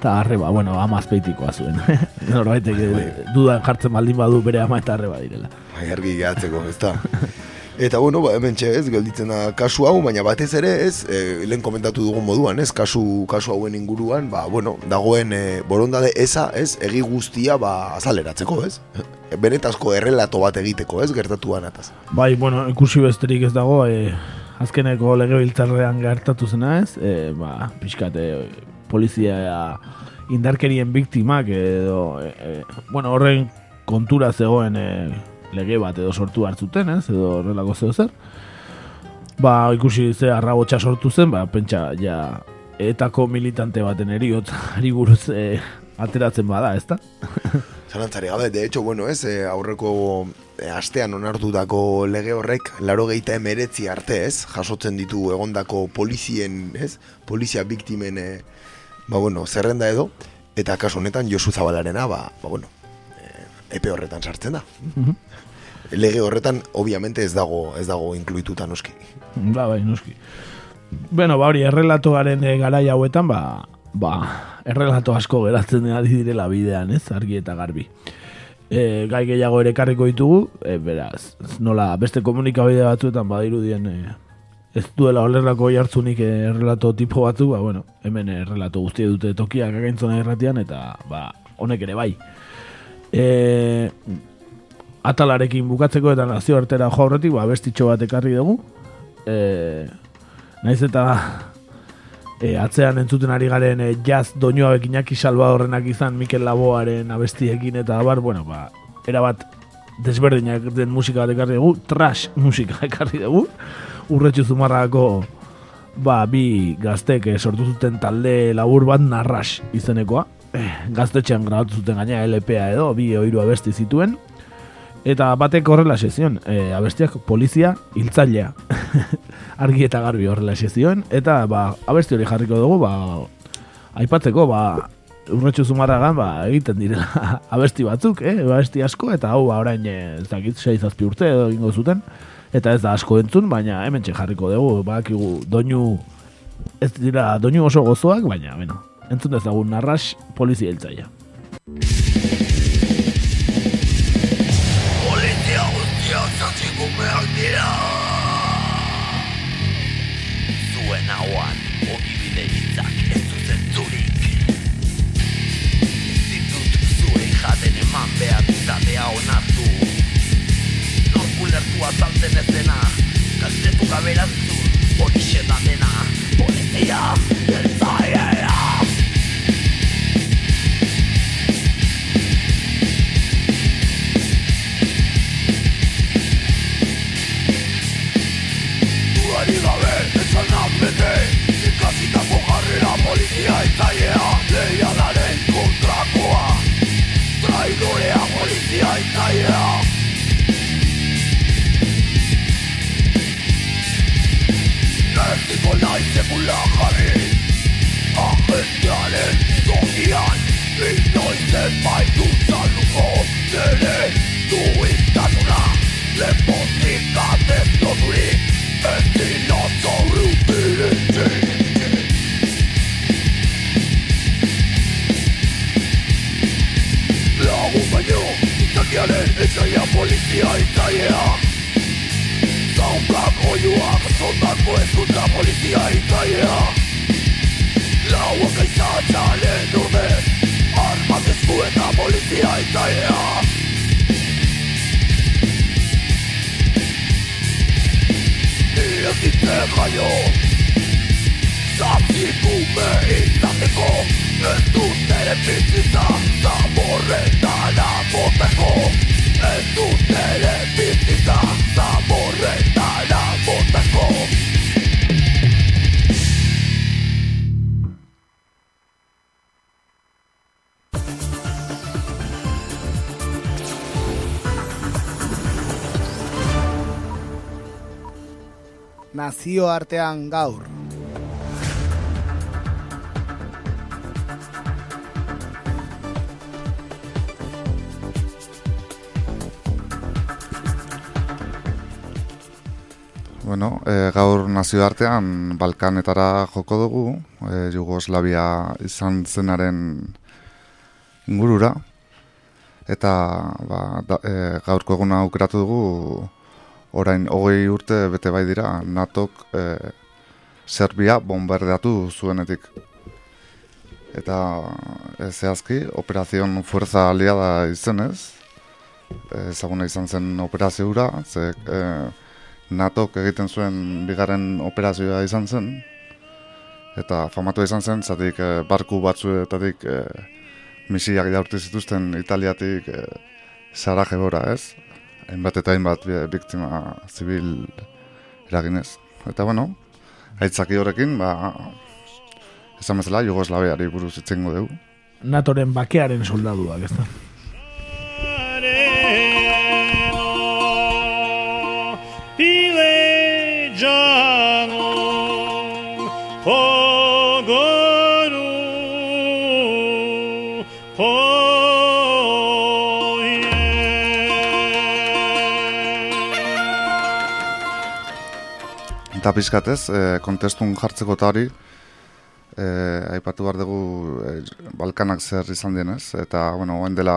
eta arreba, bueno, ama azpeitikoa zuen. Norbaitek e, dudan jartzen baldin badu bere ama eta arreba direla. Bai, argi gehatzeko, ez da. Eta bueno, ba, hemen ez, gelditzen da kasu hau, baina batez ere ez, e, lehen komentatu dugun moduan, ez, kasu, kasu hauen inguruan, ba, bueno, dagoen e, borondade eza, ez, egi guztia, ba, azaleratzeko, ez? Benetazko errelato bat egiteko, ez, gertatuan ataz. Bai, bueno, ikusi besterik ez dago, e, azkeneko legebiltzarrean gertatu zena ez, e, ba, pixkat, e, polizia indarkerien biktimak edo, e, e, bueno, horren kontura zegoen e, lege bat edo sortu hartzuten, ez, edo horrelako zeo zer. Ba, ikusi ze arrabotsa sortu zen, ba, pentsa, ja, etako militante baten eriotzari buruz e, ateratzen bada, ezta? Zalantzari gabe, de hecho, bueno, ez, eh, aurreko eh, astean onartutako lege horrek, laro gehieta emeretzi arte, ez, jasotzen ditu egondako polizien, ez, polizia biktimen, ba, bueno, zerrenda edo, eta kasu honetan Josu Zabalarena, ba, ba bueno, epe horretan sartzen da. Lege horretan, obviamente, ez dago, ez dago inkluituta noski. Ba, bai, noski. Bueno, ba, hori, errelatoaren e, garai hauetan, ba, ba, errelato asko geratzen ari direla bidean, ez, argi eta garbi. E, gai gehiago ere karriko ditugu, e, beraz, nola, beste komunikabide batzuetan badirudien e, ez duela olerrako jartzunik errelato tipo batzu, ba, bueno, hemen errelato guztia dute tokiak againtzona erratian, eta, ba, honek ere bai. E, atalarekin bukatzeko eta nazio artera jo aurretik, ba, bestitxo bat ekarri dugu. E, naiz eta e, atzean entzuten ari garen e, jazz doinua bekinak Salvadorrenak izan Mikel Laboaren abestiekin eta abar, bueno, ba, erabat desberdinak den musika bat ekarri dugu, trash musika ekarri dugu, urretxu zumarrako ba, bi gaztek eh, sortu zuten talde labur bat narras izenekoa, gaztetxean grabatu zuten gaina LPA edo, bi oiru abesti zituen, eta batek horrela zion, e, abestiak polizia hiltzailea. Argi eta garbi horrela zion, eta ba, abesti hori jarriko dugu, ba, aipatzeko, ba, urretxu zumarragan, ba, egiten direla abesti batzuk, eh? abesti asko, eta hau, ba, orain, eh, ez dakit, 6 urte edo ingo zuten, eta ez da asko entzun, baina hemen jarriko dugu, badakigu doinu, ez dira doinu oso gozoak, baina, bueno, entzun dezagun narras polizia hiltzailea. Polizia guztiak zatzikumeak dira. Zuen hauan, ogibide hitzak ez zuzen zurik Zintut zuei jaten eman behar izatea onartu. Norkulertu azaltzen ez dena Kaltetu gaberantzun, horixe da dena. Polizia, elzaiera justizia itzaiea Leialaren kontrakoa Traidorea polizia itzaiea Nertiko nahi zekula jarri Agentearen zongian Inoizen baitu txaluko Nere du iztasuna Lepotik itzaia Zaunkak oiuak, zondako ezkuntza polizia itzaia Lauak aizatzaren urdez, armak esku eta polizia itzaia Ez ditzen jaio Zaptikume izateko Ez dut ere bizitza Zaborretara boteko Ez dut ere bizitza Zaborretara boteko Nazioartean gaur. Bueno, e, gaur nazioartean Balkanetara joko dugu, e, Jugoslavia izan zenaren ingurura, eta ba, da, e, gaurko eguna aukeratu dugu orain hogei urte bete bai dira NATOk e, Serbia bombardeatu zuenetik. Eta e, zehazki, operazion fuerza aliada izenez, ezaguna izan zen operazio ze e, NATOk egiten zuen bigarren operazioa izan zen, eta famatu izan zen, zatik e, barku batzuetatik e, misiak jaurti zituzten Italiatik e, Sarajebora, ez? hainbat eta hainbat bi- biktima zibil eraginez. Eta bueno, aitzaki horrekin, ba, esan bezala, Jugoslaviari buruz itzengo dugu. Natoren bakearen soldaduak, ez da? Pilejano Pogoru Eta pizkatez, e, kontestun jartzeko eta hori, e, aipatu behar dugu e, Balkanak zer izan dienez, eta, bueno, oen dela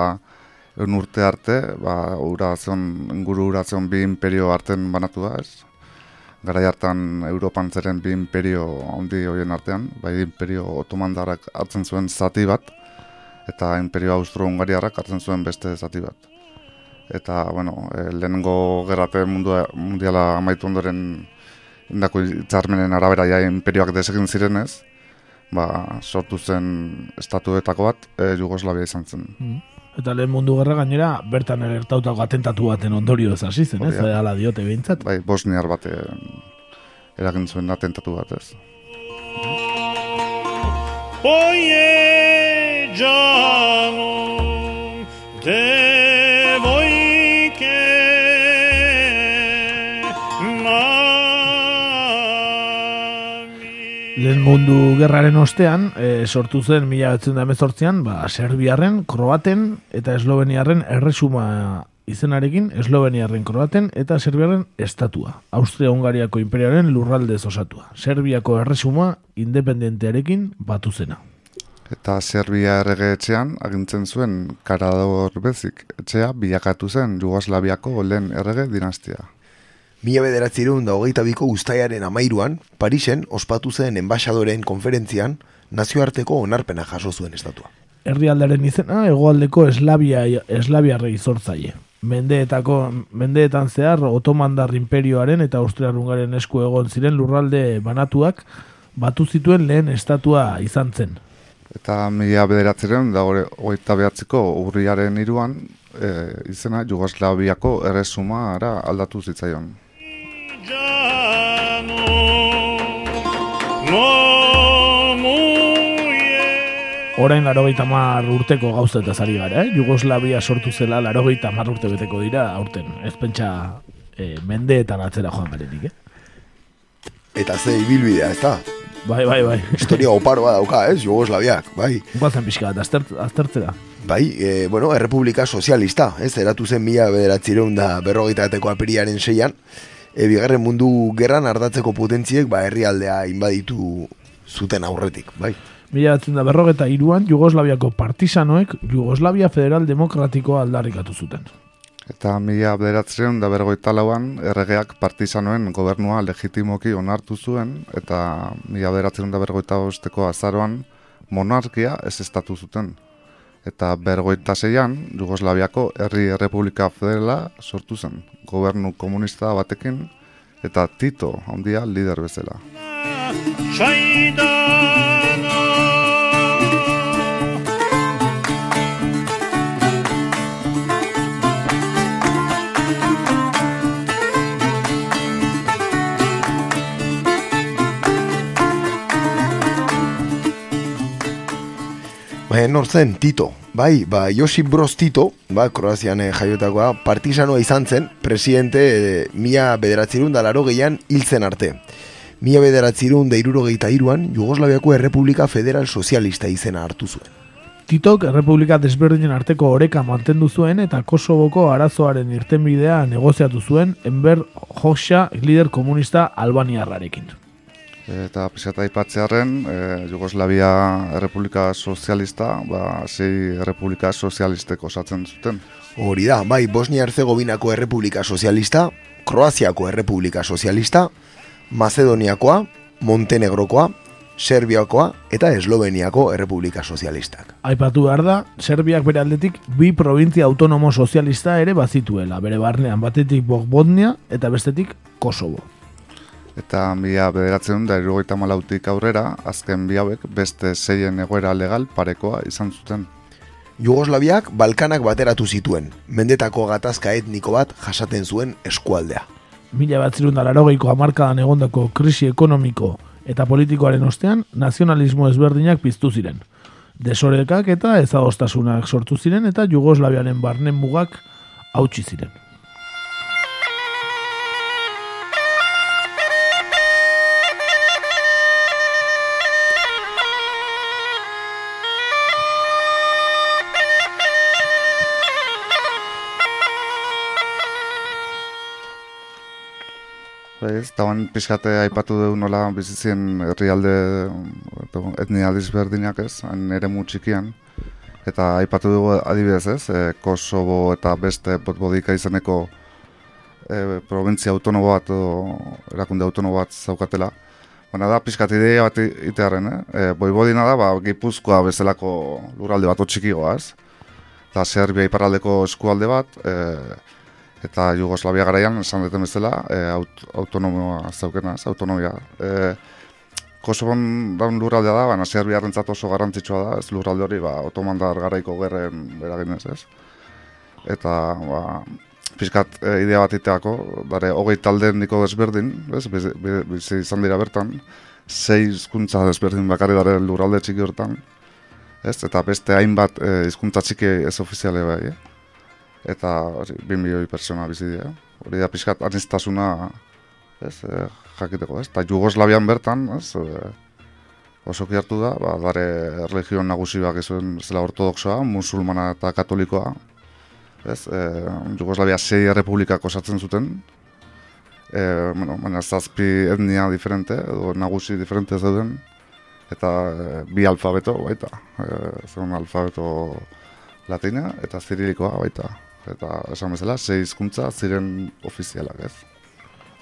egun urte arte, ba, urazion, inguru urazion bi imperio arten banatu da, ez? Garai hartan Europan zeren bi imperio handi horien artean, bai imperio otomandarrak hartzen zuen zati bat, eta imperio austro-hungariarrak hartzen zuen beste zati bat. Eta, bueno, e, lehenengo gerrate mundua, mundiala amaitu ondoren indako hitzarmenen arabera ja imperioak desegin zirenez, ba, sortu zen estatuetako bat e, Jugoslavia izan zen. Eta lehen mundu gerra gainera, bertan gertautako atentatu baten ondorio ez hasi zen, ez? Hori da. Ala diote behintzat. Bai, bosniar bat e, eragin zuen atentatu bat ez. Pojeđanom mundu gerraren ostean, e, sortu zen mila an ba, Serbiarren, Kroaten eta Esloveniarren erresuma izenarekin Esloveniarren, Kroaten eta Serbiarren estatua. Austria-Hungariako imperiaren lurraldez osatua. Serbiako erresuma independentearekin batu zena. Eta Serbia errege etxean agintzen zuen Karador Bezik etxea bilakatu zen Jugoslaviako lehen errege dinastia. Mila bederatzireun da hogeita biko ustaiaren amairuan, Parisen ospatu zen enbaixadoren konferentzian nazioarteko onarpena jaso zuen estatua. Herrialdaren izena hegoaldeko Eslavia Eslaviarrei zortzaile. Mendeetako mendeetan zehar Otomandar imperioaren eta Austria-Hungaren esku egon ziren lurralde banatuak batu zituen lehen estatua izan zen. Eta mila bederatzireun da hori- hogeita behatziko urriaren iruan e, izena Jugoslaviako erresumara aldatu zitzaion. Orain larogeita mar urteko gauza eta zari gara, eh? Jugoslavia sortu zela larogeita mar urte beteko dira, aurten. Ez pentsa eh, mendeetan atzera joan garenik, eh? Eta ze ibilbidea, ez da? Bai, bai, bai. Historia oparoa dauka, ez, Jugoslaviak, bai. Guazen pixka bat, aztert, aztertzera. Bai, e, bueno, Errepublika Sozialista, ez, eratu zen mila bederatzireun da berrogeita bateko apiriaren seian, e, bigarren mundu gerran ardatzeko potentziek, ba, herrialdea inbaditu zuten aurretik, bai. Mila batzen da berrogeta iruan, Jugoslaviako partisanoek Jugoslavia Federal Demokratikoa aldarrikatu zuten. Eta mila bederatzen da bergoita lauan, erregeak partizanoen gobernua legitimoki onartu zuen, eta mila bederatzen da bergoita bosteko azaroan monarkia ez estatu zuten. Eta bergoita zeian, Jugoslaviako herri errepublika federala sortu zen, gobernu komunista batekin, eta Tito handia lider bezala. Ba, nor zen, Tito. Bai, ba, Josip Broz Tito, ba, Kroazian eh, jaiotakoa, partisanoa izan zen, presidente eh, mila bederatzerun da laro gehian hiltzen arte. Mila bederatzerun da irurogeita iruan, Jugoslaviako Errepublika Federal Sozialista izena hartu zuen. Titok Errepublika desberdinen arteko oreka mantendu zuen eta Kosovoko arazoaren irtenbidea negoziatu zuen Enver Hoxha lider komunista albaniarrarekin. Eta pixat aipatzearen, e, Jugoslavia Errepublika Sozialista, ba, zei Errepublika Sozialistek osatzen zuten. Hori da, bai, Bosnia-Herzegovinako Errepublika Sozialista, Kroaziako Errepublika Sozialista, Macedoniakoa, Montenegrokoa, Serbiakoa eta Esloveniako Errepublika Sozialistak. Aipatu behar da, Serbiak bere aldetik bi provintzia autonomo sozialista ere bazituela, bere barnean batetik Bosnia eta bestetik Kosovo. Eta mila bederatzen da irugaita malautik aurrera, azken bi hauek beste zeien egoera legal parekoa izan zuten. Jugoslaviak Balkanak bateratu zituen, mendetako gatazka etniko bat jasaten zuen eskualdea. Mila bat zirun dalarogeiko amarkadan egondako krisi ekonomiko eta politikoaren ostean, nazionalismo ezberdinak piztu ziren. Desorekak eta ezagostasunak sortu ziren eta Jugoslaviaren barnen mugak hautsi ziren. Ez, taban pixkate aipatu dugu nola bizizien herrialde etnia desberdinak ez, nire txikian. Eta aipatu dugu adibidez ez, e, Kosovo eta beste botbodika izeneko e, provintzia autonomo bat, o, erakunde autonomo bat zaukatela. Baina da, pixkat ideia bat itearen, eh? E, boibodina da, ba, gipuzkoa bezalako lurralde bat otxikigoa ez. Eta Serbia iparraldeko eskualde bat, e, eta Jugoslavia garaian esan duten bezala e, aut, autonomia zaukena, ez, autonomia. E, Kosovon daun lurraldea da, baina Serbiarrentzat oso garrantzitsua da, ez lurralde hori, ba, otomandar garaiko gerren beraginez, ez. Eta, ba, pizkat e, idea bat iteako, dare, hogei talde niko desberdin, ez, bizi izan dira bertan, sei hizkuntza desberdin bakarri dare lurralde txiki hortan, ez, eta beste hainbat e, hizkuntza txiki ez ofiziale bai, eh? Eta hori, bi milioi persona bizi dira. Hori da pixkat anistasuna ez, e, jakiteko, ez? Eta Jugoslavian bertan, ez, e, oso hartu da, ba, dare religion nagusi bak izuen zela ortodoxoa, musulmana eta katolikoa, ez? E, Jugoslavia sei republikak osatzen zuten, e, bueno, baina zazpi etnia diferente, edo nagusi diferente zeuden, eta bi alfabeto baita, e, alfabeto latina eta zirilikoa baita eta esan bezala, sei hizkuntza ziren ofizialak, ez?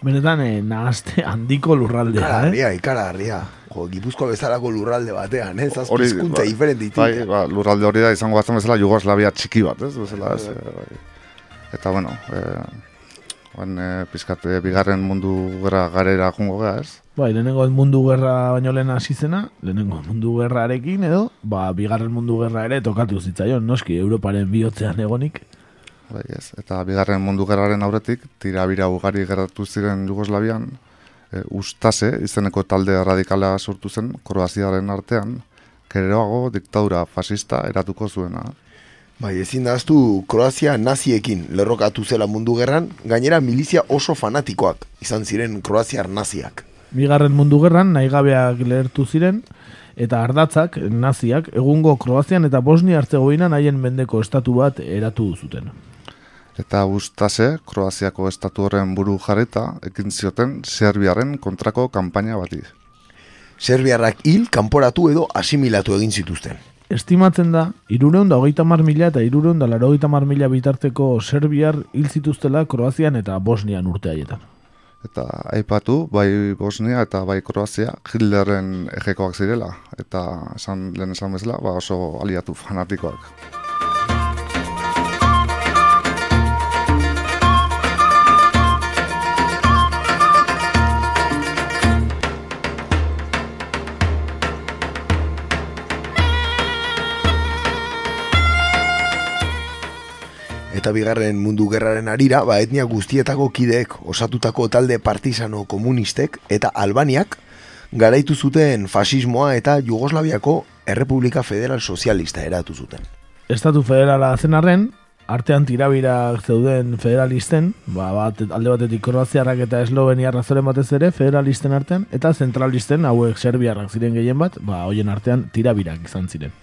Benetan, eh, nahazte handiko lurraldea, eh? ikaragarria. Jo, Gipuzkoa bezalako lurralde batean, eh? Zazpi hizkuntza ba, diferente Bai, ba, lurralde hori da izango batzen bezala Jugoslavia txiki bat, ez? Bezala, ez? Bai. bai. Eta, bueno, eh, oen, eh, pizkat, eh, bigarren mundu gara garera jungo gara, ez? Bai, lehenengo mundu gerra baino lehen hasi zena, lehenengo mundu gerrarekin edo, ba, bigarren mundu gerra ere tokatu zitzaion, noski, Europaren bihotzean egonik. Bai, ez. Eta bigarren mundu gerraren aurretik, tirabira ugari geratu ziren Jugoslavian, e, ustase, izeneko talde radikala sortu zen, Kroaziaren artean, kereroago diktadura fascista eratuko zuena. Bai, ezin daztu Kroazia naziekin lerrokatu zela mundu gerran, gainera milizia oso fanatikoak izan ziren Kroaziar naziak. Bigarren mundu gerran nahigabeak lehertu ziren, eta ardatzak, naziak, egungo Kroazian eta Bosnia Herzegovinan haien mendeko estatu bat eratu zuten. Eta ustase, Kroaziako estatu horren buru jarrita, ekin zioten Serbiaren kontrako kanpaina bati. Serbiarrak hil, kanporatu edo asimilatu egin zituzten. Estimatzen da, irureun da hogeita mar mila eta irureun da larogeita mar mila bitarteko Serbiar hil zituztela Kroazian eta Bosnian urte haietan. Eta aipatu, bai Bosnia eta bai Kroazia Hitlerren ejekoak zirela. Eta esan, lehen esan bezala, ba oso aliatu fanatikoak. Eta bigarren mundu gerraren arira, ba, etnia guztietako kideek osatutako talde partisano komunistek eta Albaniak garaitu zuten fasismoa eta Jugoslaviako Errepublika Federal Sozialista eratu zuten. Estatu federala zen arren, artean tirabirak zeuden federalisten, ba, bat, alde batetik Kroaziarrak eta Esloveniarrak zoren batez ere, federalisten artean, eta zentralisten, hauek serbiarrak ziren gehien bat, ba, hoien artean tirabirak izan ziren.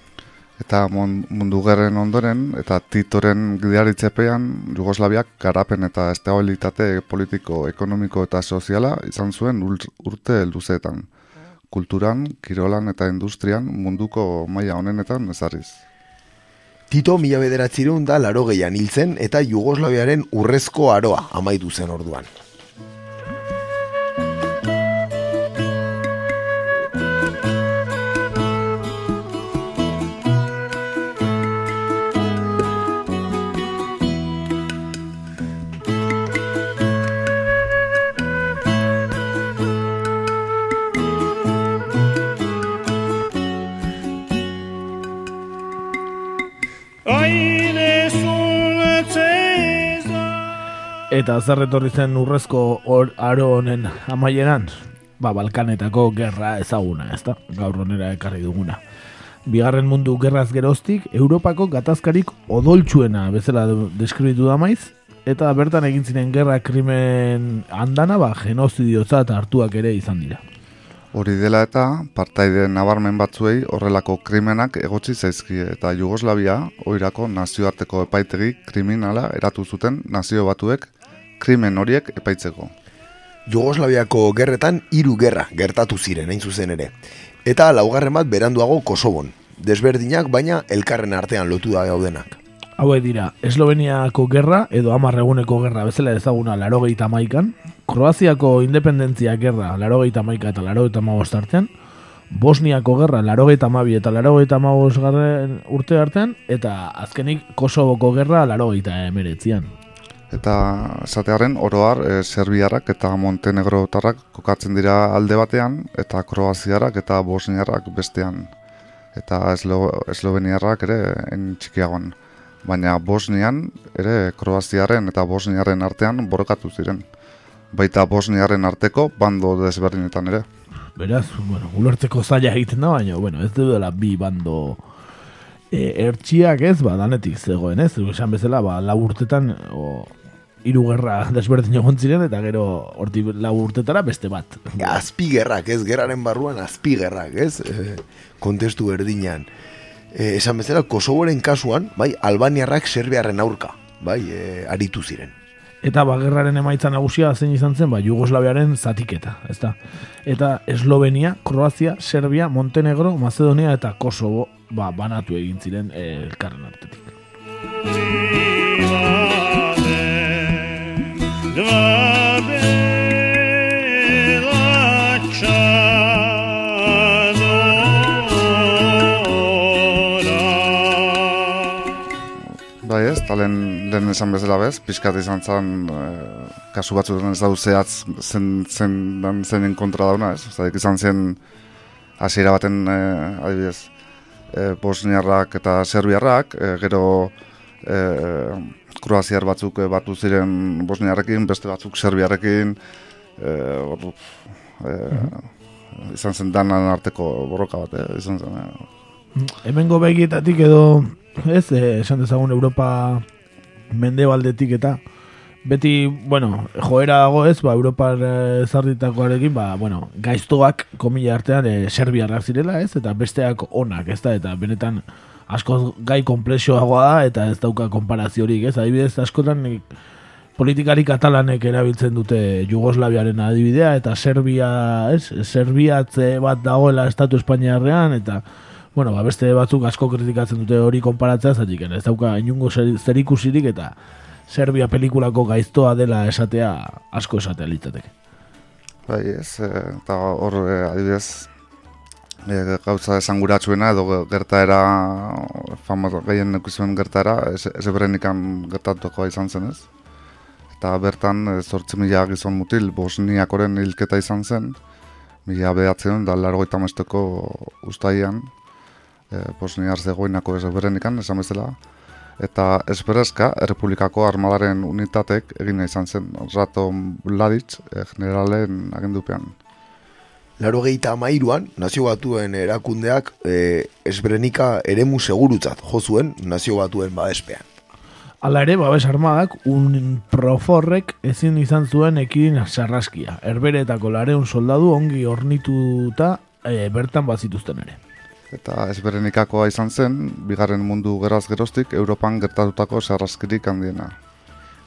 Eta mundu gerren ondoren, eta titoren gidaritzepean, Jugoslaviak garapen eta estabilitate politiko, ekonomiko eta soziala izan zuen urte luzeetan. Kulturan, kirolan eta industrian munduko maila honenetan ezarriz. Tito mila bederatzirun da laro gehian hiltzen eta Jugoslaviaren urrezko aroa amaitu zen orduan. Eta zer etorri zen urrezko or, aro honen amaieran, ba, Balkanetako gerra ezaguna, ezta? Gaur honera ekarri duguna. Bigarren mundu gerraz geroztik, Europako gatazkarik odoltsuena bezala de- deskribitu da maiz, eta bertan egin ziren gerra krimen handana, ba, genozidiozat hartuak ere izan dira. Hori dela eta partaide nabarmen batzuei horrelako krimenak egotzi zaizkie eta Jugoslavia oirako nazioarteko epaitegi kriminala eratu zuten nazio batuek krimen horiek epaitzeko. Jugoslaviako gerretan hiru gerra gertatu ziren hain zuzen ere. Eta laugarren bat beranduago Kosobon. Desberdinak baina elkarren artean lotu da gaudenak. Hauek dira, Esloveniako gerra edo hamar eguneko gerra bezala ezaguna larogeita maikan, Kroaziako independentzia gerra larogeita maika eta larogeita magost artean, Bosniako gerra larogeita mabi eta larogeita magost garren urte artean, eta azkenik Kosoboko gerra larogeita emeretzian. Eta esatearen oroar e, Serbiarrak eta Montenegrotarrak kokatzen dira alde batean eta Kroaziarrak eta Bosniarrak bestean. Eta Eslo, Esloveniarrak ere en txikiagoan. Baina Bosnian ere Kroaziaren eta Bosniaren artean borrokatu ziren. Baita Bosniaren arteko bando desberdinetan ere. Beraz, bueno, ulertzeko zaila egiten da, baina, bueno, ez dela bi bando e, ertxiak ez, ba, danetik zegoen, ez? Esan bezala, ba, lau urtetan, o, hiru gerra desberdin egon ziren, eta gero hortik lau urtetara beste bat. Azpigerrak, ez gerraren barruan azpigerrak, ez? E, kontestu berdinean. E, esan bezala, Kosovoren kasuan, bai, Albaniarrak Serbiarren aurka, bai, e, aritu ziren. Eta ba, gerraren emaitza nagusia zein izan zen, ba, Jugoslaviaren zatiketa, ezta? Eta Eslovenia, Kroazia, Serbia, Montenegro, Macedonia eta Kosovo ba, banatu egin ziren elkarren artetik. Dva bela čadora Bai ez, eta lehen, esan bezala bez, pixkat izan zen, e, kasu batzuetan ez dau zehatz zen, zen, dan zenen kontra dauna, ez? Zadik izan zen hasiera baten, e, adibidez, e, bosniarrak eta serbiarrak, e, gero e, kroaziar batzuk e, batu ziren bosniarrekin, beste batzuk serbiarrekin, e, hor, e, izan zen danan arteko borroka bat, e, izan zen, e, Hemengo begietatik edo, ez, eh, esan dezagun Europa mendebaldetik eta beti, bueno, joera dago ez, ba, Europar eh, ezarritakoarekin, ba, bueno, gaiztoak, komila artean, e, serbiarrak zirela ez, eta besteak onak, ez da, eta benetan asko gai komplexoagoa da, eta ez dauka konparaziorik, ez, adibidez, askotan nik, politikari katalanek erabiltzen dute Jugoslaviaren adibidea, eta Serbia, ez, Serbiatze bat dagoela Estatu Espainiarrean, eta, bueno, ba, beste batzuk asko kritikatzen dute hori konparatzea, zatik, ez dauka inungo zer, zerikusirik, eta Serbia pelikulako gaiztoa dela esatea asko esatea litzateke. Bai, ez, e, eta hor e, adibidez, e, gauza esanguratsuena edo gertaera, fama gehien nekuzuen gertaera, ez, ez eberenikan gertatuko izan zen ez. Eta bertan, e, zortzi mila gizon mutil, Bosniakoren hilketa izan zen, mila behatzen da largoita mesteko ustaian, e, Bosniar zegoenako ez eberenikan, esan bezala, eta esberezka Errepublikako Armadaren unitatek egina izan zen Rato Mladic eh, generalen agendupean. Laro gehieta amairuan, nazio batuen erakundeak e, esbrenika eremu segurutzat jo zuen nazio batuen badespean. Hala ere, babes armadak, un proforrek ezin izan zuen ekidin sarraskia. Herberetako lareun soldadu ongi ornituta e, bertan bazituzten ere. Eta ezberenikakoa izan zen, bigarren mundu geraz geroztik, Europan gertatutako sarraskirik handiena.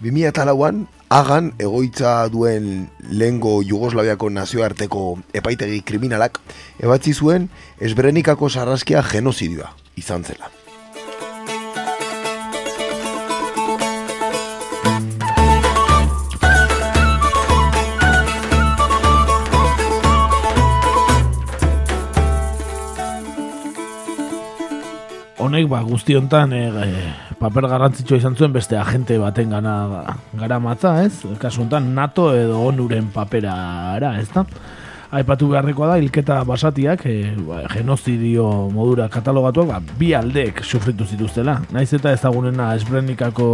2008an, agan egoitza duen lehengo Jugoslaviako nazioarteko epaitegi kriminalak ebatzi zuen esberenikako sarraskia genozidioa izan zela. Honek ba, guzti hontan e, paper garrantzitsua izan zuen beste agente baten gana gara matza, ez? Kasu hontan NATO edo onuren paperara, ez da? Aipatu beharrekoa da, hilketa basatiak, e, ba, genozidio modura katalogatuak, ba, bi aldeek sufritu zituztela. Naiz eta ezagunena esbrenikako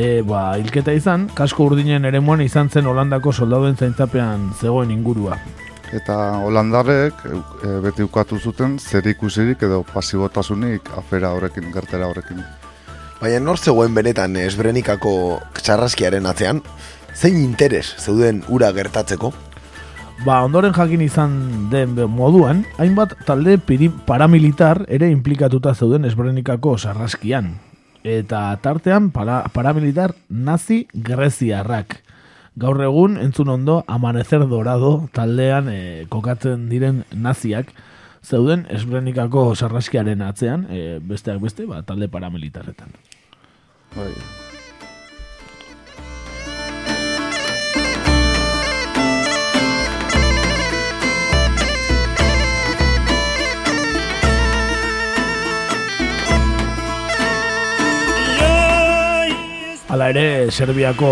e, ba, hilketa izan, kasko urdinen ere izan zen Holandako soldaduen zaintzapean zegoen ingurua. Eta Holandarrek e, beti ukatu zuten zer ikusirik edo pasibotasunik afera horrekin, gertera horrekin. Baina nor zegoen benetan esbrenikako txarraskiaren atzean, zein interes zeuden ura gertatzeko? Ba, ondoren jakin izan den moduan, hainbat talde paramilitar ere implikatuta zeuden esbrenikako sarraskian. Eta tartean para, paramilitar nazi greziarrak. Gaur egun, entzun ondo, amanecer dorado taldean e, kokatzen diren naziak, zeuden esbrenikako sarraskiaren atzean, e, besteak beste, ba, talde paramilitarretan. Bai. Hala ere, Serbiako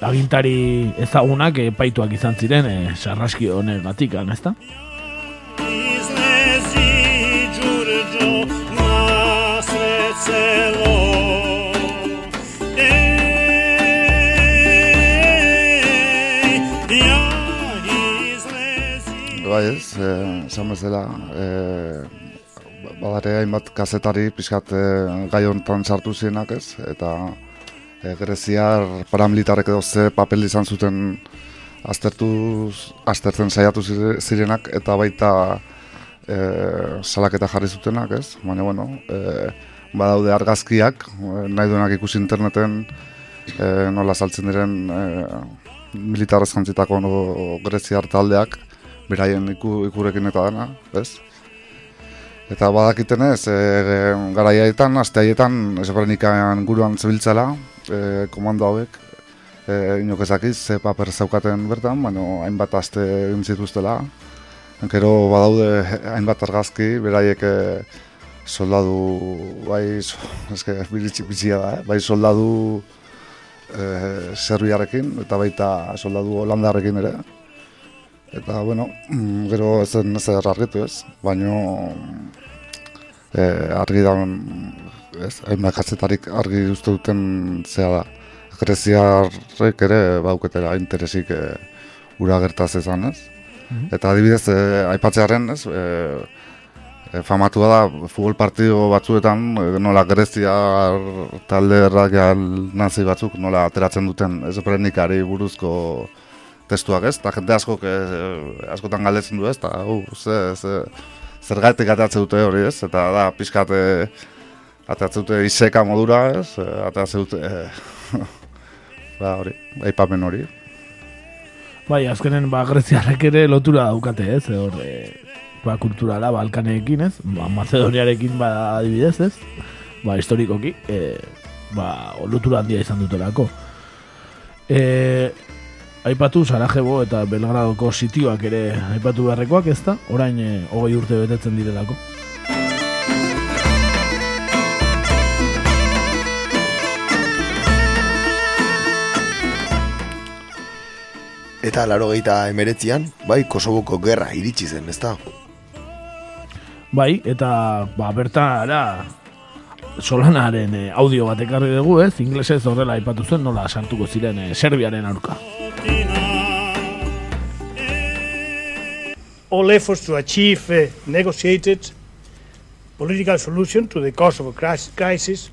agintari ezagunak epaituak izan ziren e, sarraski honegatik, ezta? Bai ez, eh, esan bezala, e, badare hainbat kazetari pixkat e, gai honetan sartu zirenak ez, eta e, Greziar paramilitarek edo ze papel izan zuten aztertu, aztertzen saiatu zire- zirenak, eta baita e, salaketa jarri zutenak ez, baina bueno, e, badaude argazkiak, nahi duenak ikusi interneten e, nola saltzen diren e, militarrez jantzitako no, Greziar taldeak, beraien iku, ikurekin eta dena, ez? Eta badakiten ez, e, garaiaetan, aste haietan, esbrenikan guruan zebiltzala, e, komando hauek, e, inok ezakiz, ze paper zaukaten bertan, baina hainbat aste egin zituztela. Gero badaude hainbat argazki, beraiek e, soldadu, bai, eske, biritsi bitxia da, eh? bai soldadu e, serbiarekin, eta baita soldadu holandarrekin ere. Eta, bueno, mm, gero ez zen ezer argitu ez, baino e, argi da, ez, hainbat kazetarik argi uste duten zea da. Greziarrek ere bauketera interesik e, ura gertaz ezan ez. Eta adibidez, e, aipatzearen ez, e, E, famatua da, futbol partido batzuetan, e, nola Grezia talde errak nazi batzuk, nola ateratzen duten ezoprenikari buruzko testuak ez, eta jende askok, e, askotan galdetzen du ez, eta uh, ze, ze, zergatik atatzen dute hori ez, eta da pixkat e, atatzen dute iseka modura ez, e, atatzen dute, e, ba hori, aipamen hori. Bai, azkenen ba Greziarrek ere lotura daukate, ez? Hor e, ba kulturala Balkaneekin, ez? Ba Macedoniarekin ba adibidez, ez? Ba historikoki, e, ba lotura handia izan dutelako. Eh, aipatu Sarajevo eta Belgradoko sitioak ere aipatu beharrekoak, ezta? Orain e, hogei urte betetzen direlako. Eta laro emeretzian, bai, Kosoboko gerra iritsi zen, ezta? Bai, eta ba, bertara Solanaren eh, audio bat ekarri dugu, ez? Inglesez horrela aipatu zen nola sartuko ziren eh, Serbiaren aurka. all efforts to achieve a negotiated political solution to the Kosovo cris- crisis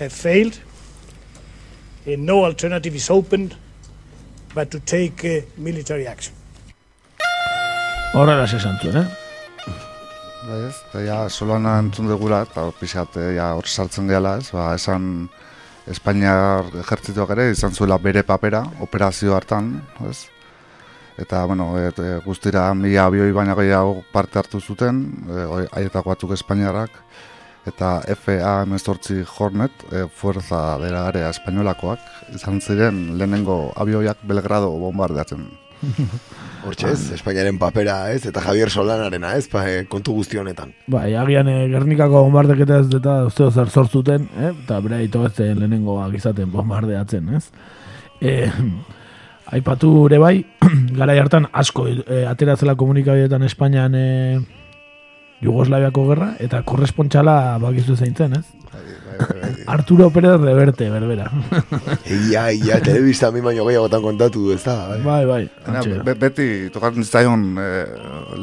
have failed. And no alternative is open but to take uh, military action. Horrela esan zuen, eh? Bai ez, eta ja, solana entzun dugula, eta pixat, eh, ja, hor sartzen gehala, ez, ba, esan Espainiar ejertzituak ere izan zuela bere papera, operazio hartan, ez, eta, bueno, et, e, guztira mila abioi baina gehiago parte hartu zuten, e, aietako batzuk Espainiarrak, eta FA emezortzi Hornet, e, Fuerza dela Area Espainolakoak, izan ziren lehenengo abioiak Belgrado bombardeatzen. Hortxe ez, Espainiaren papera ez, eta Javier Solanarena ez, pa, eh, kontu guzti honetan. Bai, agian eh, Gernikako bombardeketa ez eta uste zer sortzuten, eh? eta bere aito ez zen lehenengoak izaten bombardeatzen, ez? E, aipatu ere bai, gara hartan asko e, ateratzela komunikabideetan Espainian e, Jugoslaviako gerra, eta korrespontxala bakizu zein zen, ez? Arturo Pérez Reverte, berbera. Ia, ia, telebista mi baino gehiagotan kontatu du, ez da? Bai, bai. bai. Baina, Antxe. be- beti tokatzen zitzaion e,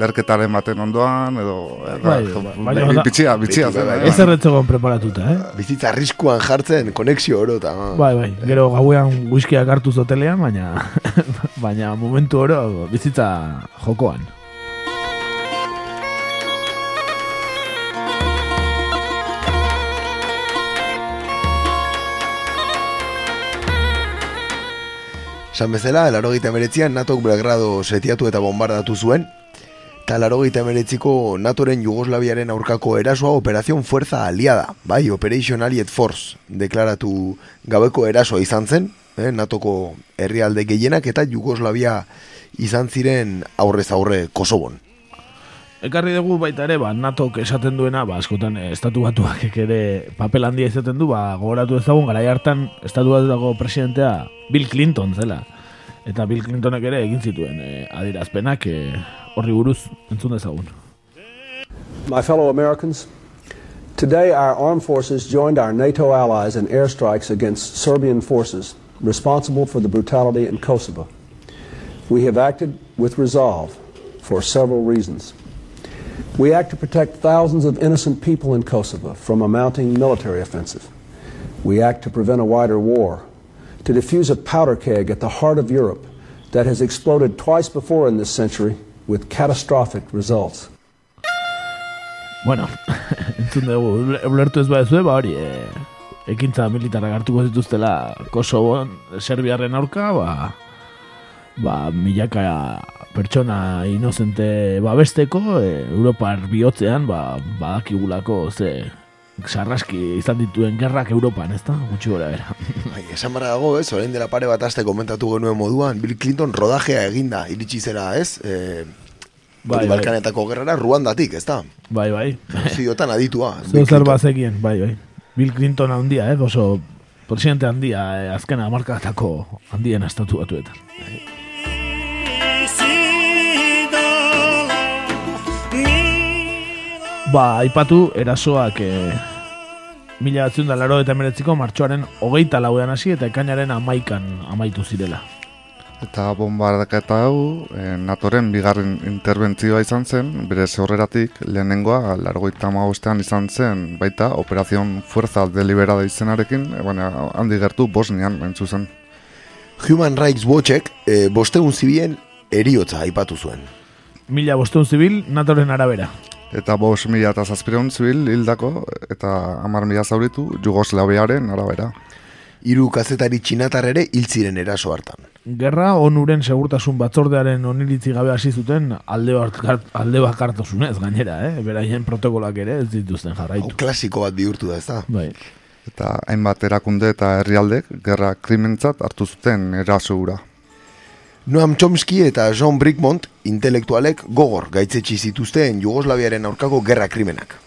lerketaren baten ondoan, edo... Bai, ba, bai, bai. bitxia, bitxia bai, eh? Ez erretzegon preparatuta, eh? Bizitza arriskuan jartzen, konexio oro, eta... Bai, bai, gero gauean whiskiak hartu zotelean, baina baina momentu oro bizitza jokoan. San bezala, larogeita emeretzian NATOk Belgrado setiatu eta bombardatu zuen, eta larogeita emeretziko NATOren Jugoslaviaren aurkako erasoa Operación Fuerza Aliada, bai, Operation Allied Force, deklaratu gabeko erasoa izan zen, eh, NATOko herrialde gehienak eta Jugoslavia izan ziren aurrez aurre Kosovon. Ekarri dugu baita ere, ba, NATOk esaten duena, ba, askotan eh, estatu batuak ere papel handia izaten du, ba, gogoratu ezagun, garai hartan estatu batuako presidentea Bill Clinton zela. Eta Bill Clintonek ere egin zituen eh, adierazpenak eh, horri buruz entzun dezagun. My fellow Americans, today our armed forces joined our NATO allies in airstrikes against Serbian forces responsible for the brutality in Kosovo. We have acted with resolve for several reasons. We act to protect thousands of innocent people in Kosovo from a mounting military offensive. We act to prevent a wider war, to defuse a powder keg at the heart of Europe that has exploded twice before in this century with catastrophic results. Bueno, entzun dugu, ule- ulertu ez badezue, ba hori, e, ekintza militarrak hartuko zituztela Kosovon, Serbiarren aurka, ba, ba milaka pertsona inozente babesteko, e, Europar bihotzean, ba, badakigulako ze sarraski izan dituen gerrak Europan, ez da? Gutxi gora bera. Bai, esan barra dago, ez, orain dela pare bat aste komentatu genuen moduan, Bill Clinton rodajea eginda, iritsi zera, ez? E, Bai, bai. Balkanetako gerrara Ruandatik, ez da? Bai, bai. Ziotan aditua. Zer bazekien, bai, bai. Bill Clinton handia, eh? oso presidente handia, eh? azkena markatako handien estatu batuetan. Ba, aipatu erasoak e, mila batzun da laro eta emeretziko martxoaren hogeita lauean hasi eta ekainaren amaikan amaitu zirela. Eta bombardaketa hau, e, NATOren bigarren interbentzioa izan zen, bere zorreratik lehenengoa largoita magostean izan zen, baita Operazion Fuerza Deliberada izenarekin, e, baina handi gertu Bosnian entzu zen. Human Rights Watchek e, bostegun zibien eriotza aipatu zuen. Mila bostun zibil, natoren arabera. Eta bos mila eta zazpireun zibil hildako, eta amar mila zauritu Jugoslaviaren arabera. Hiru kazetari txinatar ere hil ziren eraso hartan. Gerra onuren segurtasun batzordearen oniritzi gabe hasi zuten alde, bakar, alde bakartasunez gainera, eh? beraien protokolak ere ez dituzten Hau jarraitu. klasiko bat bihurtu da, ez da? Bai. Eta hainbat erakunde eta herrialdek gerra krimentzat hartu zuten eraso hura. Noam Chomsky eta John Brickmont intelektualek gogor gaitzetsi zituzten Jugoslaviaren aurkako gerra krimenak.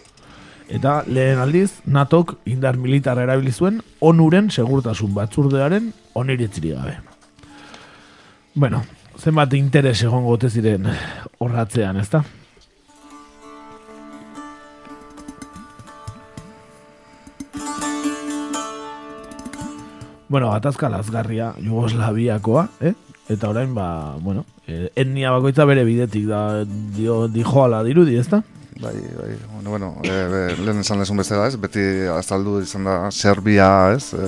Eta lehen aldiz, NATOk indar militar erabili zuen onuren segurtasun batzurdearen oniritzirik gabe. Bueno, zenbat interes egongo ote ziren horratzean, ezta? Bueno, atazka lazgarria Jugoslaviakoa, eh? Eta orain, ba, bueno, eh, etnia bakoitza bere bidetik da dio dijoala dirudi, ezta? Bai, bai, bueno, bueno, e, be, lehen esan lezun bezala, ez, beti azaldu izan da Serbia, ez, e,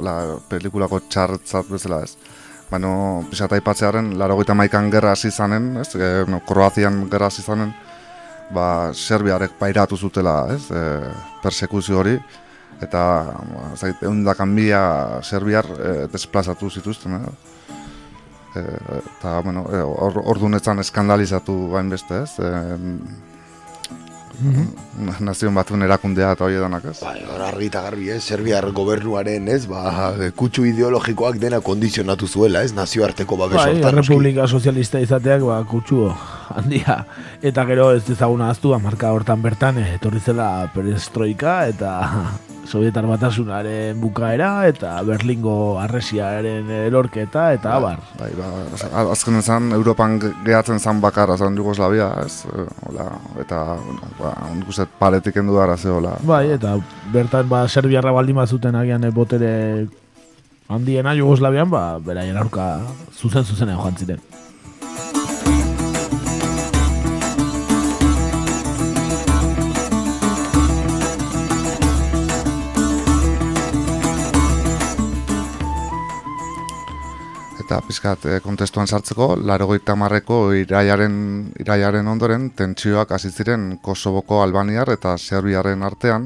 hola, pelikulako txartzat bezala, ez. Baina, pixat aipatzearen, laro maikan gerra hasi zanen, ez, e, no, Kroazian gerra hasi zanen, ba, Serbiarek pairatu zutela, ez, e, persekuzio hori, eta, ba, zait, eundakan mila Serbiar e, desplazatu zituzten, eh? E, eta, bueno, e, or, ordunetzan eskandalizatu bain beste, ez? E, Nazion batuen erakundea eta hori edanak, ez? Bai, hor argi eta garbi, ez? Serbiar gobernuaren, ez? Ba, kutsu ideologikoak dena kondizionatu zuela, ez? Nazioarteko babes Bai, hortan. Republika Sozialista izateak ba, kutsu handia. Eta gero ez ezaguna aztu, marka hortan bertan, eh, etorri zela perestroika eta Sovietar batasunaren bukaera eta Berlingo arresiaren erorketa eta abar. Bai, ba, az- azken ezan, Europan ge- gehatzen zan bakarra zan Jugoslavia, ez? E, hola, eta, ba, nik uste dut paretik endu dara ze, hola. Bai, eta bertan ba, Serbiarra baldin bazuten agian eh, botere handiena Jugoslavian, ba, beraien aurka zuzen zuzenean joan ziren. Eta pizkat e, kontestuan sartzeko, larogeita marreko iraiaren, iraiaren ondoren tentsioak hasi ziren Kosovoko Albaniar eta Serbiaren artean,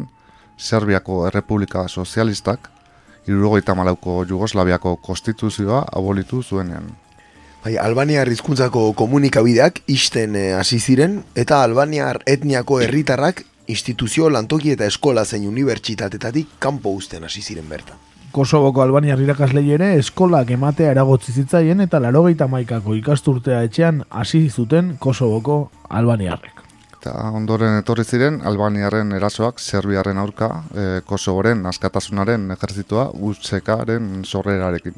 Serbiako Errepublika Sozialistak, irurogeita malauko Jugoslaviako konstituzioa abolitu zuenean. Bai, Albaniar hizkuntzako komunikabideak isten eh, hasi ziren eta Albaniar etniako herritarrak instituzio, lantoki eta eskola zein unibertsitatetatik kanpo uzten hasi ziren bertan. Kosovoko Albaniar irakaslei ere eskolak ematea eragotzi zitzaien eta larogeita maikako ikasturtea etxean hasi zuten Kosovoko Albaniarrek. Eta ondoren etorri ziren Albaniaren erasoak Serbiaren aurka, e, Kosovoren askatasunaren ejertzitoa UCK-aren sorrerarekin.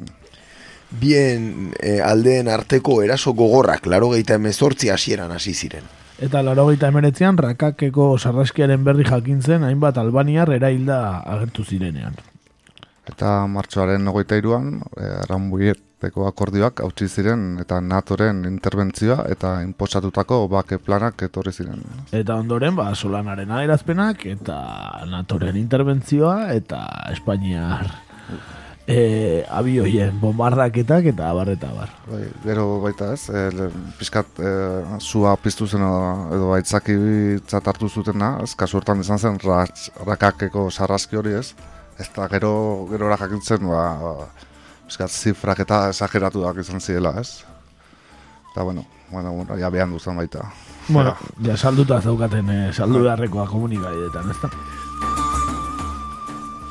Bien eh, aldeen arteko eraso gogorrak larogeita emezortzi hasieran hasi ziren. Eta larogeita emeretzean rakakeko sarraskiaren berri jakin zen hainbat Albaniar erailda agertu zirenean. Eta martxoaren hogeita iruan, e, Rambuieteko akordioak hautsi ziren eta NATOren interbentzioa eta inposatutako bake planak etorri ziren. Eta ondoren, ba, Solanaren adierazpenak eta Natoren interbentzioa eta Espainiar e, abioien bombardaketak eta abar eta abar. Bai, gero baita ez, e, pizkat e, zua piztu zen edo, edo aitzaki hartu zutena, ez kasu hortan izan zen ras, rakakeko sarraski hori ez, ez da gero, gero jakintzen, ba, pizkat zifrak eta esageratuak izan zirela ez. Eta bueno, bueno, bueno, ja behan duzen baita. Bueno, ja salduta zaukaten eh, saldu beharrekoa komunikabideetan, ezta?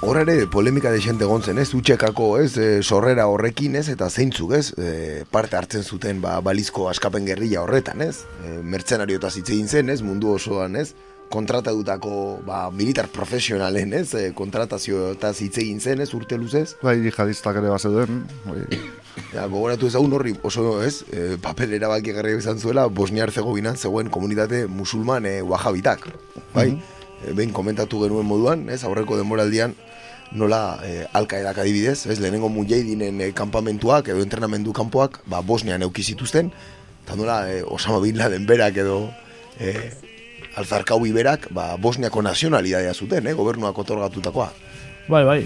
Hor ere polemika desente egon zen, ez? Utxekako, ez? E, sorrera horrekin, ez? Eta zeintzuk, ez? E, parte hartzen zuten ba, balizko askapen gerrilla horretan, ez? E, mertzenariotaz hitz egin zen, ez? Mundu osoan, ez? Kontratatutako ba, militar profesionalen, ez? E, kontratazioetaz hitz egin zen, ez? Urte luzez. Bai, jihadistak ere bazeuden, bai, Ja, gogoratu ezagun horri oso, ez? E, papel erabaki izan zuela, Bosnia Herzegovinan zegoen komunitate musulman e, wahabitak, bai? E, behin komentatu genuen moduan, ez? Aurreko denboraldian, nola e, alkaedak adibidez, ez, lehenengo mujaidinen e, kanpamentuak edo entrenamendu kanpoak, ba, Bosnian euki zituzten, eta nola e, Osama Bin Laden berak edo e, Alzarkaui berak, ba, Bosniako nazionalidadea zuten, eh, gobernuak otorgatutakoa. Bai, bai.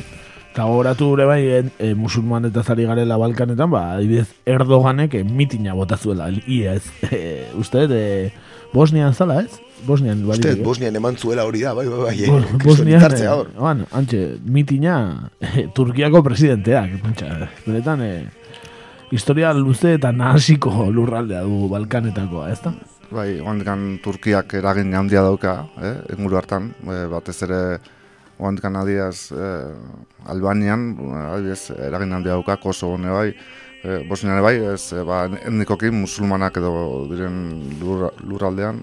Eta gogoratu gure bai, e, e, musulman eta zari garela Balkanetan, ba, adibidez, Erdoganek e, mitina bota zuela, ia ez. E, uste, e, Bosnian zala, ez? Bosnian, Uste, baliteke. Bosnian eman zuela hori da, bai, bai, bai, Bo- eh, Bosnian, eh, hor. oan, antxe, mitina eh, Turkiako presidenteak, pentsa, benetan, eh, historia luze eta nahasiko lurraldea du Balkanetakoa, ez da? Bai, oandikan Turkiak eragin handia dauka, eh, inguru hartan, eh, batez ere oandikan adiaz eh, Albanian, adibidez, eragin handia dauka, Kosovo ne bai, eh, Bosnia ere bai, ez, eh, ba, etnikoki musulmanak edo diren lur, lurraldean,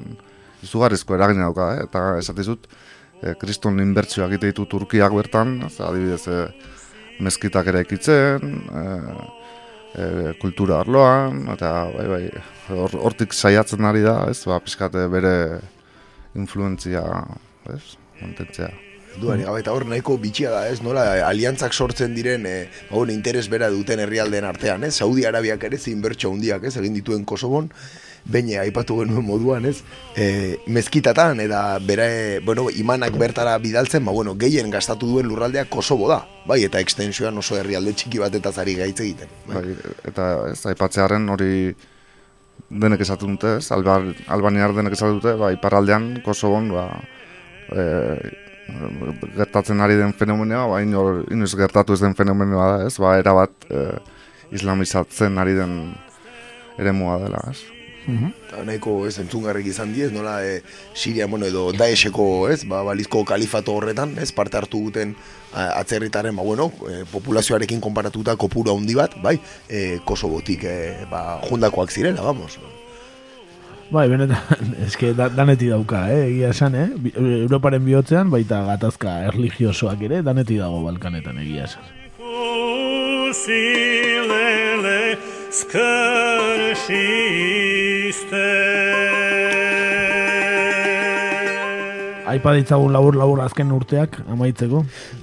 izugarrizko eragin dauka, eh, eta esatizut, eh, kriston inbertsioak egite ditu Turkiak bertan, ez, adibidez, eh, mezkitak eraikitzen, eh, e, kultura arloan, eta bai, bai, hor- hortik saiatzen ari da, ez, ba, pixkate bere influentzia, ez, mantentzea. Duari gabe eta hor nahiko bitxia da, ez? Nola aliantzak sortzen diren, e, bueno, interes bera duten herrialdeen artean, ez? Saudi Arabiak ere zein bertso handiak, ez? Egin dituen Kosobon, baina aipatu genuen moduan, ez? E, mezkitatan eta bere, bueno, imanak bertara bidaltzen, ba, bueno, gehien gastatu duen lurraldea Kosobo da, bai, eta extensioan oso herrialde txiki batetaz ari gaitz egiten. Bai, eta ez, aipatzearen hori denek esaten dute, ez, Albar, Albaniar denek esaten dute, ba, iparraldean, Kosovon, ba, e, gertatzen ari den fenomenoa, ba, inor, inoiz gertatu ez den fenomenoa da, ez, ba, erabat e, islamizatzen ari den eremua dela, ez. Eta nahiko ez entzungarrik izan diez, nola e, Siria, bueno, edo Daesheko, ez, ba, balizko kalifato horretan, ez, parte hartu duten atzerritaren, ba, bueno, e, populazioarekin konparatuta kopuru handi bat, bai, e, Kosobotik, e, ba, jundakoak zirela, vamos. Bai, benetan, eske da, daneti dauka, eh, egia esan, eh? Bi- Europaren bihotzean, baita gatazka erligiosoak ere, daneti dago Balkanetan, egia esan. Skršiste. Aipa ditzagun labur-labur azken urteak, amaitzeko.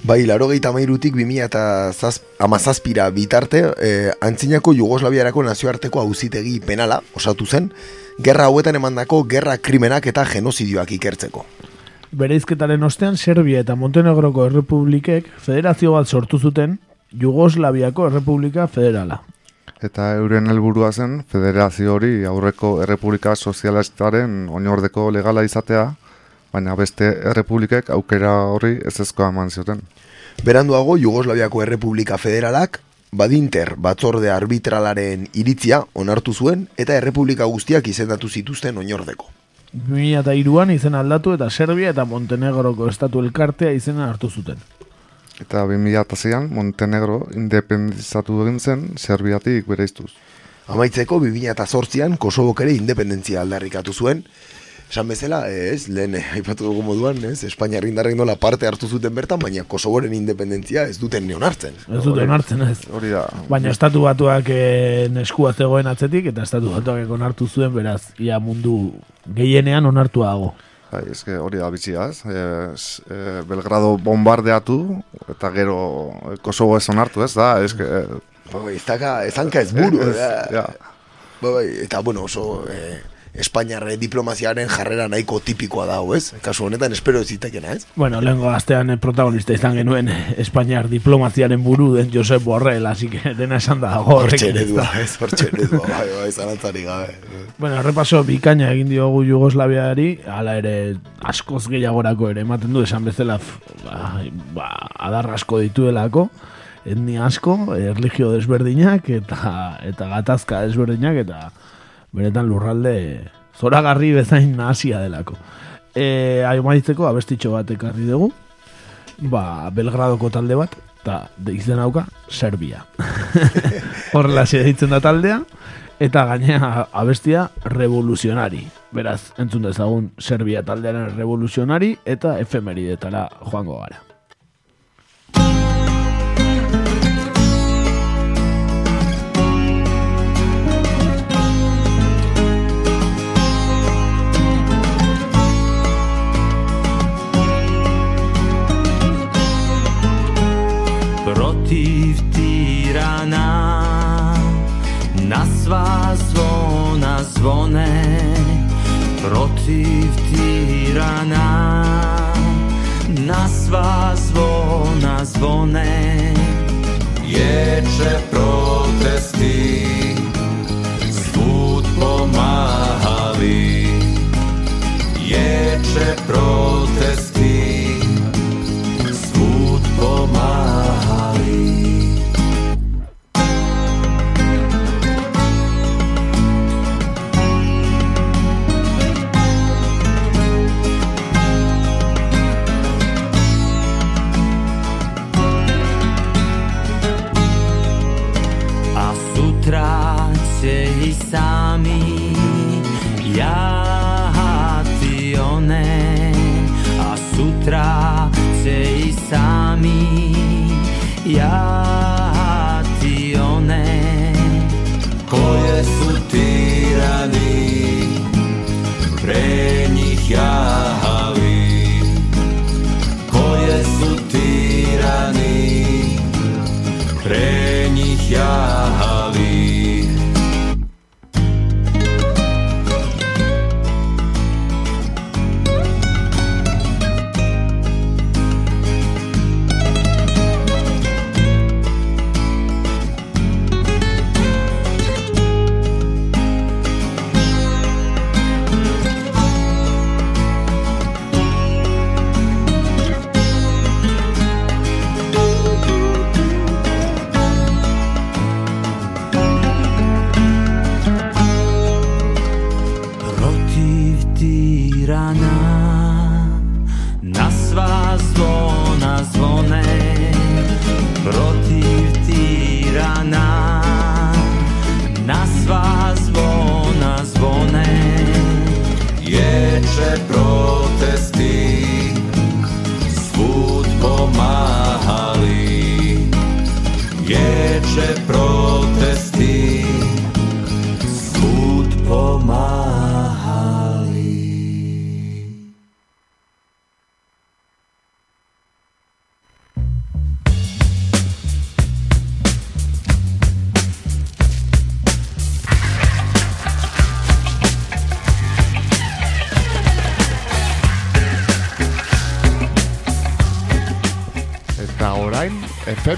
Bai, laro gehi tamairutik 2000 eta zaz, amazazpira bitarte, e, antzinako Jugoslaviarako nazioarteko auzitegi penala osatu zen, gerra hauetan emandako gerra krimenak eta genozidioak ikertzeko. Bereizketaren ostean, Serbia eta Montenegroko errepublikek federazio bat sortu zuten, Jugoslaviako Errepublika Federala. Eta euren helburua zen federazio hori aurreko errepublika sozialistaren oinordeko legala izatea, baina beste errepublikek aukera horri ezezkoa eman zioten. Beranduago, Jugoslaviako Errepublika Federalak, badinter batzorde arbitralaren iritzia onartu zuen eta errepublika guztiak izendatu zituzten oinordeko. 2002an izen aldatu eta Serbia eta Montenegroko estatu elkartea izena hartu zuten. Eta 2006an Montenegro independizatu egin zen Serbiatik bereiztuz. Amaitzeko 2008an Kosobok ere independentzia aldarrikatu zuen. Esan bezala, ez, lehen eh, aipatu dugu moduan, ez, Espainiar indarrek nola parte hartu zuten bertan, baina Kosoboren independentzia ez duten neonartzen. Ez dute onartzen ez. Hori da. Baina estatu batuak eh, neskua zegoen atzetik eta estatu batuak onartu zuen beraz ia mundu gehienean onartua dago. Bai, eske hori da bitxia, ez? E, s- e, Belgrado bombardeatu eta gero e, Kosovo ez onartu, ez da? Eske, e, ez daka, ez hanka ez buru, Ez, ja. Bai, bai, eta bueno, oso eh, Espainiar eh, diplomaziaren jarrera nahiko tipikoa dago, ez? Kasu honetan espero ez zitekena, ez? Bueno, lehenko gaztean eh, protagonista izan genuen Espainiar diplomaziaren buru den Josep Borrell, así que dena esan da dago. Hortxe eredua, da. ez? Hortxe eredua, bai, bai, zalantzari gabe. Bueno, errepaso bikaina egin diogu Jugoslaviari, hala ere askoz gehiagorako ere ematen du esan bezala ba, ba, adar asko dituelako, etnia asko, erligio desberdinak eta eta gatazka desberdinak eta benetan lurralde zoragarri bezain nahasia delako. E, Aimaitzeko abestitxo bat ekarri dugu, ba, Belgradoko talde bat, eta de izen hauka, Serbia. Horrela deitzen da taldea, eta gainea abestia revoluzionari. Beraz, entzun dezagun Serbia taldearen revoluzionari eta efemeridetara joango gara. Protiv tirana. Na sva zvona zvone Protiv tirana. Na sva zvona zvone. Ječe protesti Svud pomahali. Ječe protesti pomáhali. A sutrácejí sami, já a sutra. mi Ja ti one Koje su ti rani Pre njih jahavi Koje su ti rani Pre njih jahavi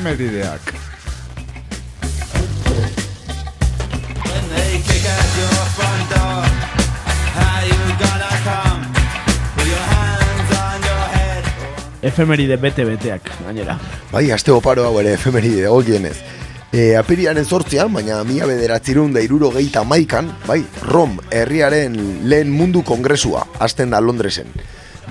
head. Efemeride bete-beteak, gainera. Bai, aste oparo hau ere efemeride ogienez. E, apiriaren sortzean, baina mila bederatzirun da iruro geita maikan, bai, Rom herriaren lehen mundu kongresua, hasten da Londresen.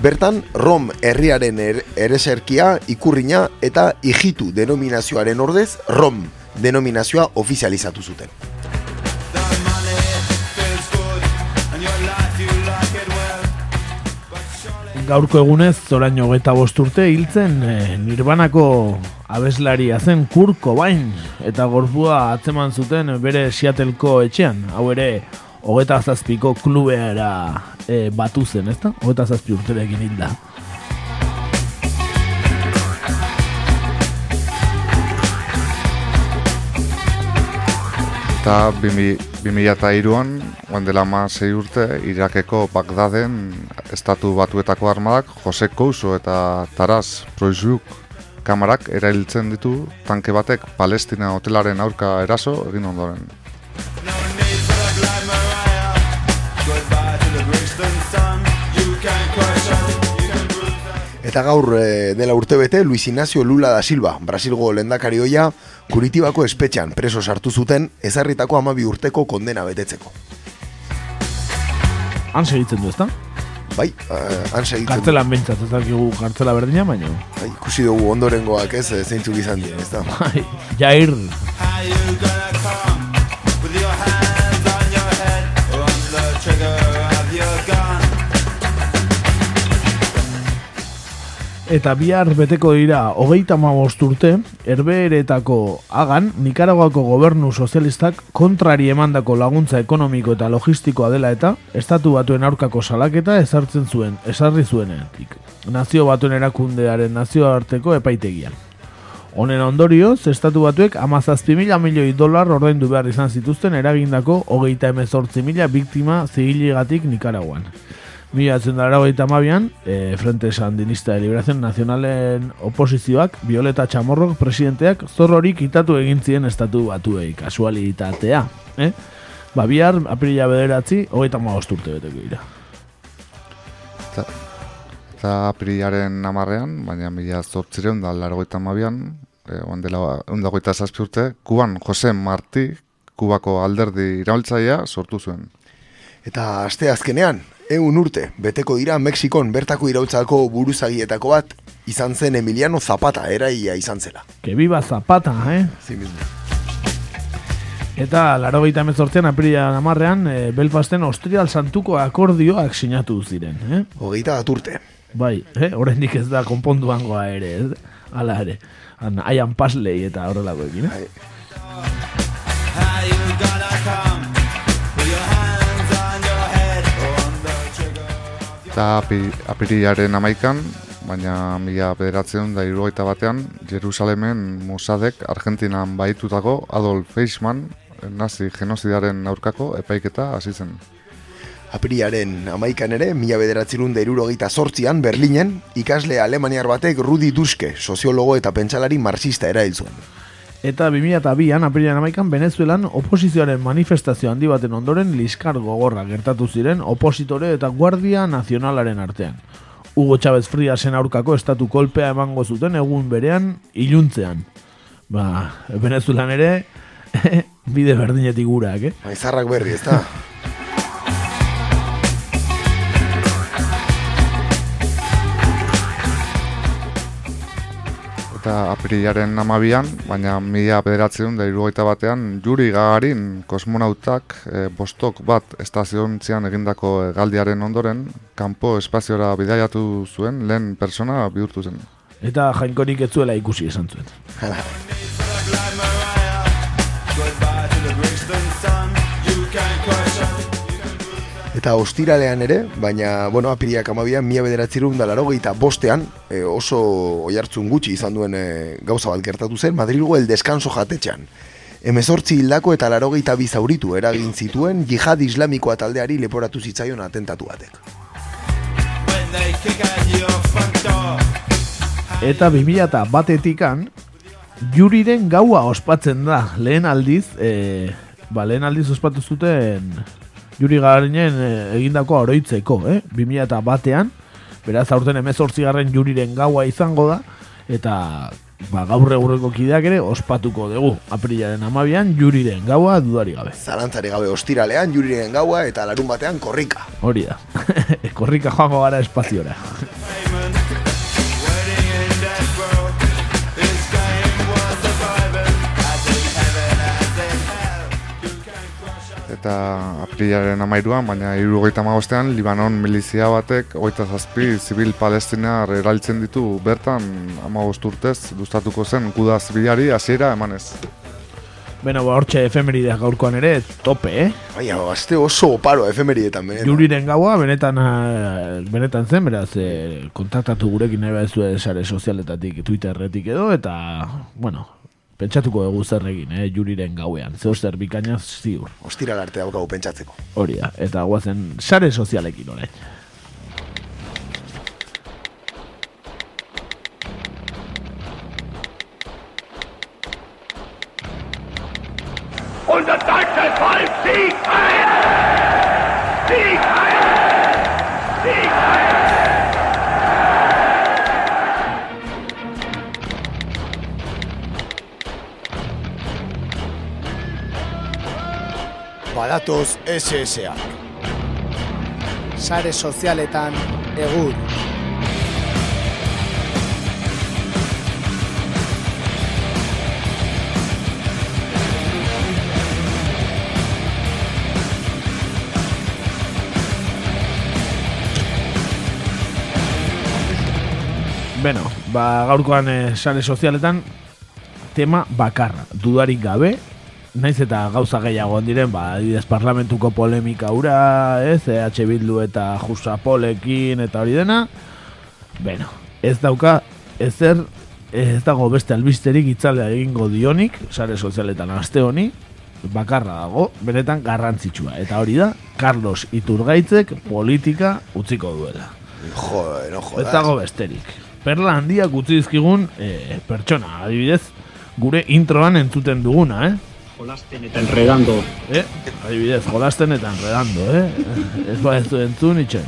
Bertan, Rom herriaren er, ereserkia, ikurrina eta igitu denominazioaren ordez, Rom denominazioa ofizializatu zuten. Gaurko egunez, zorain hogeta bost urte hiltzen eh, Nirbanako abeslaria zen Kurt Cobain eta gorpua atzeman zuten bere Seattleko etxean. Hau ere, hogeta zazpiko klubeara eh, batu zen, ezta? Hogeta zazpi urterekin hilda. Eta 2002an, oan dela ma sei urte, Irakeko Bagdaden estatu batuetako armadak Jose Kouso eta Taraz Proizuk kamarak erailtzen ditu tanke batek Palestina hotelaren aurka eraso egin ondoren. Eta gaur eh, dela urtebete Luis Ignacio Lula da Silva, Brasilgo lendakari hoia, Kuritibako espetxean preso sartu zuten ezarritako amabi urteko kondena betetzeko. Han segitzen du, ezta? Bai, uh, han segitzen. Kartzelan bentsat, ez dakigu kartzela berdina, baina. Bai, ikusi dugu ondorengoak ez, eh, zeintzuk izan dien, ez da? Bai, Jair, Eta bihar beteko dira hogeita hamabost urte, herbeeretako agan, Nikaraguako gobernu sozialistak kontrari emandako laguntza ekonomiko eta logistikoa dela eta estatu batuen aurkako salaketa ezartzen zuen, esarri zuenetik. Nazio batuen erakundearen nazioarteko epaitegian. Honen ondorioz, estatu batuek amazazpi mila milioi dolar ordaindu behar izan zituzten eragindako hogeita emezortzi mila biktima zigilegatik Nikaraguan. Mila atzen dara hogeita amabian, e, Frente Sandinista de Liberación Nazionalen oposizioak, Violeta Chamorrok presidenteak zorrorik kitatu egin zien estatu batuei, kasualitatea. Eh? Ba, bihar, apirila bederatzi, hogeita urte beteko dira. Eta, eta aprilaren amarrean, baina mila zortzireun da largoita mabian, e, ondela ondagoita zazpi urte, Kuban Jose Marti, Kubako alderdi iraultzaia sortu zuen. Eta aste azkenean, eun urte, beteko dira Mexikon bertako iraultzako buruzagietako bat, izan zen Emiliano Zapata, eraia izan zela. Que viva Zapata, eh? Zin mismo. Eta laro gaita emezortzean, aprila amarrean, e, Belfasten Austrial Santuko akordioak sinatu ziren, eh? Hogeita bat urte. Bai, eh? Oraindik ez da konponduangoa ere, ez? Hala ere. Han, Aian Pasley eta horrelakoekin, eh? How Eta api, apirilaren amaikan, baina mila bederatzen da irugaita batean, Jerusalemen Mossadek Argentinan baitutako Adolf Eichmann nazi genozidaren aurkako epaiketa hasi zen. Apiriaren amaikan ere, mila bederatzerun da irurogeita sortzian, Berlinen, ikasle alemaniar batek Rudi Duske, soziologo eta pentsalari marxista erail zuen. Eta 2002an, apirilan amaikan, Venezuelan oposizioaren manifestazio handi baten ondoren liskar gogorra gertatu ziren opositore eta guardia nazionalaren artean. Hugo Chávez Friasen aurkako estatu kolpea emango zuten egun berean iluntzean. Ba, Venezuelan ere, bide berdinetik gurak, eh? Maizarrak berri, ez da? Eta apirilaren amabian, baina mila bederatzen da irugaita batean, Juri Gagarin kosmonautak e, bostok bat estaziontzian egindako galdiaren ondoren, kanpo espaziora bidaiatu zuen lehen persona bihurtu zen. Eta jainkorik ez zuela ikusi esan zuen. Eta ostiralean ere, baina, bueno, apiriak amabian, mila bederatzerun da larogeita bostean, e, oso oihartzun gutxi izan duen e, gauza bat gertatu zen, Madrilgo el descanso jatetxean. Hemezortzi hildako eta larogeita bizauritu eragin zituen jihad islamikoa taldeari leporatu zitzaion atentatu batek. Eta 2000 eta batetikan, juriren gaua ospatzen da, lehen aldiz, e, ba, lehen aldiz ospatu zuten juri garinen e, egindako oroitzeko, eh? 2000 eta batean, beraz aurten emezortzi garren juriren gaua izango da, eta ba, gaur egurreko kideak ere ospatuko dugu. Aprilaren amabian juriren gaua dudari gabe. Zalantzari gabe ostiralean, juriren gaua eta larun batean korrika. Hori da. Korrika joango gara espaziora. Eta aprilaren amairuan, baina irugaita magostean, Libanon milizia batek, oita zazpi, zibil palestinar eraltzen ditu bertan, amagost urtez, dustatuko zen, guda zibilari hasiera emanez. Beno, ba, hortxe efemerideak gaurkoan ere, tope, eh? Baina, azte oso oparo efemerietan, benetan. Juriren gaua, benetan, eh, benetan zen, beraz, eh, kontaktatu gurekin nahi badezu sare sozialetatik, Twitterretik edo, eta, bueno, pentsatuko dugu zer egin, eh, juriren gauean. Zeo zer bikaina ziur. Ostiral arte daukagu pentsatzeko. Hori da, eta guazen sare sozialekin orain. Badatoz SSA. Sare sozialetan egur. Beno, ba, gaurkoan eh, sare sozialetan tema bakarra, dudarik gabe, naiz eta gauza gehiago diren, ba, adibidez parlamentuko polemika ura, ez, EH Bildu eta Jusapolekin eta hori dena, beno, ez dauka ezer ez dago beste albisterik itzalea egingo dionik, sare sozialetan aste honi, bakarra dago, benetan garrantzitsua. Eta hori da, Carlos Iturgaitzek politika utziko duela. Joder, no Ez dago besterik. Perla handiak utzi dizkigun e, pertsona, adibidez, gure introan entzuten duguna, eh? Jolasten eta enredando. Eh? Adibidez, jolasten eta enredando, eh? Ez ba ez du entzun itxen.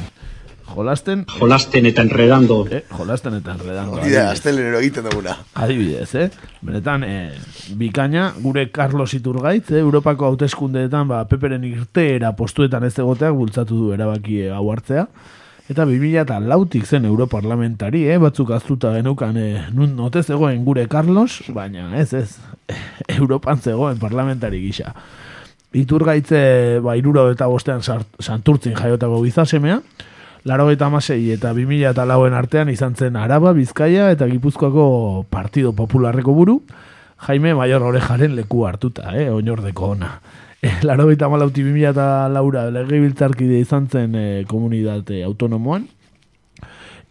Jolasten... Jolasten eta enredando. Eh? Jolasten eta enredando. Hori da, adibidez. astelero egiten duguna. Adibidez, eh? Benetan, eh, bikaina, gure Carlos Iturgaitz, eh? Europako hauteskundeetan, ba, peperen irteera postuetan ez egoteak bultzatu du erabaki hau hartzea. Eta 2000 eta lautik zen europarlamentari, eh? batzuk aztuta genukan eh, nun note zegoen gure Carlos, baina ez ez, Europan zegoen parlamentari gisa. Iturgaitze, ba, iruro eta bostean sart- santurtzin jaiotako gizasemea, laro eta amasei eta 2000 eta lauen artean izan zen Araba, Bizkaia eta Gipuzkoako Partido Popularreko buru, Jaime Maior Orejaren leku hartuta, eh, oinordeko ona. Laro eta malauti 2000 eta laura legebiltzarkide izan zen e, komunidate autonomoan,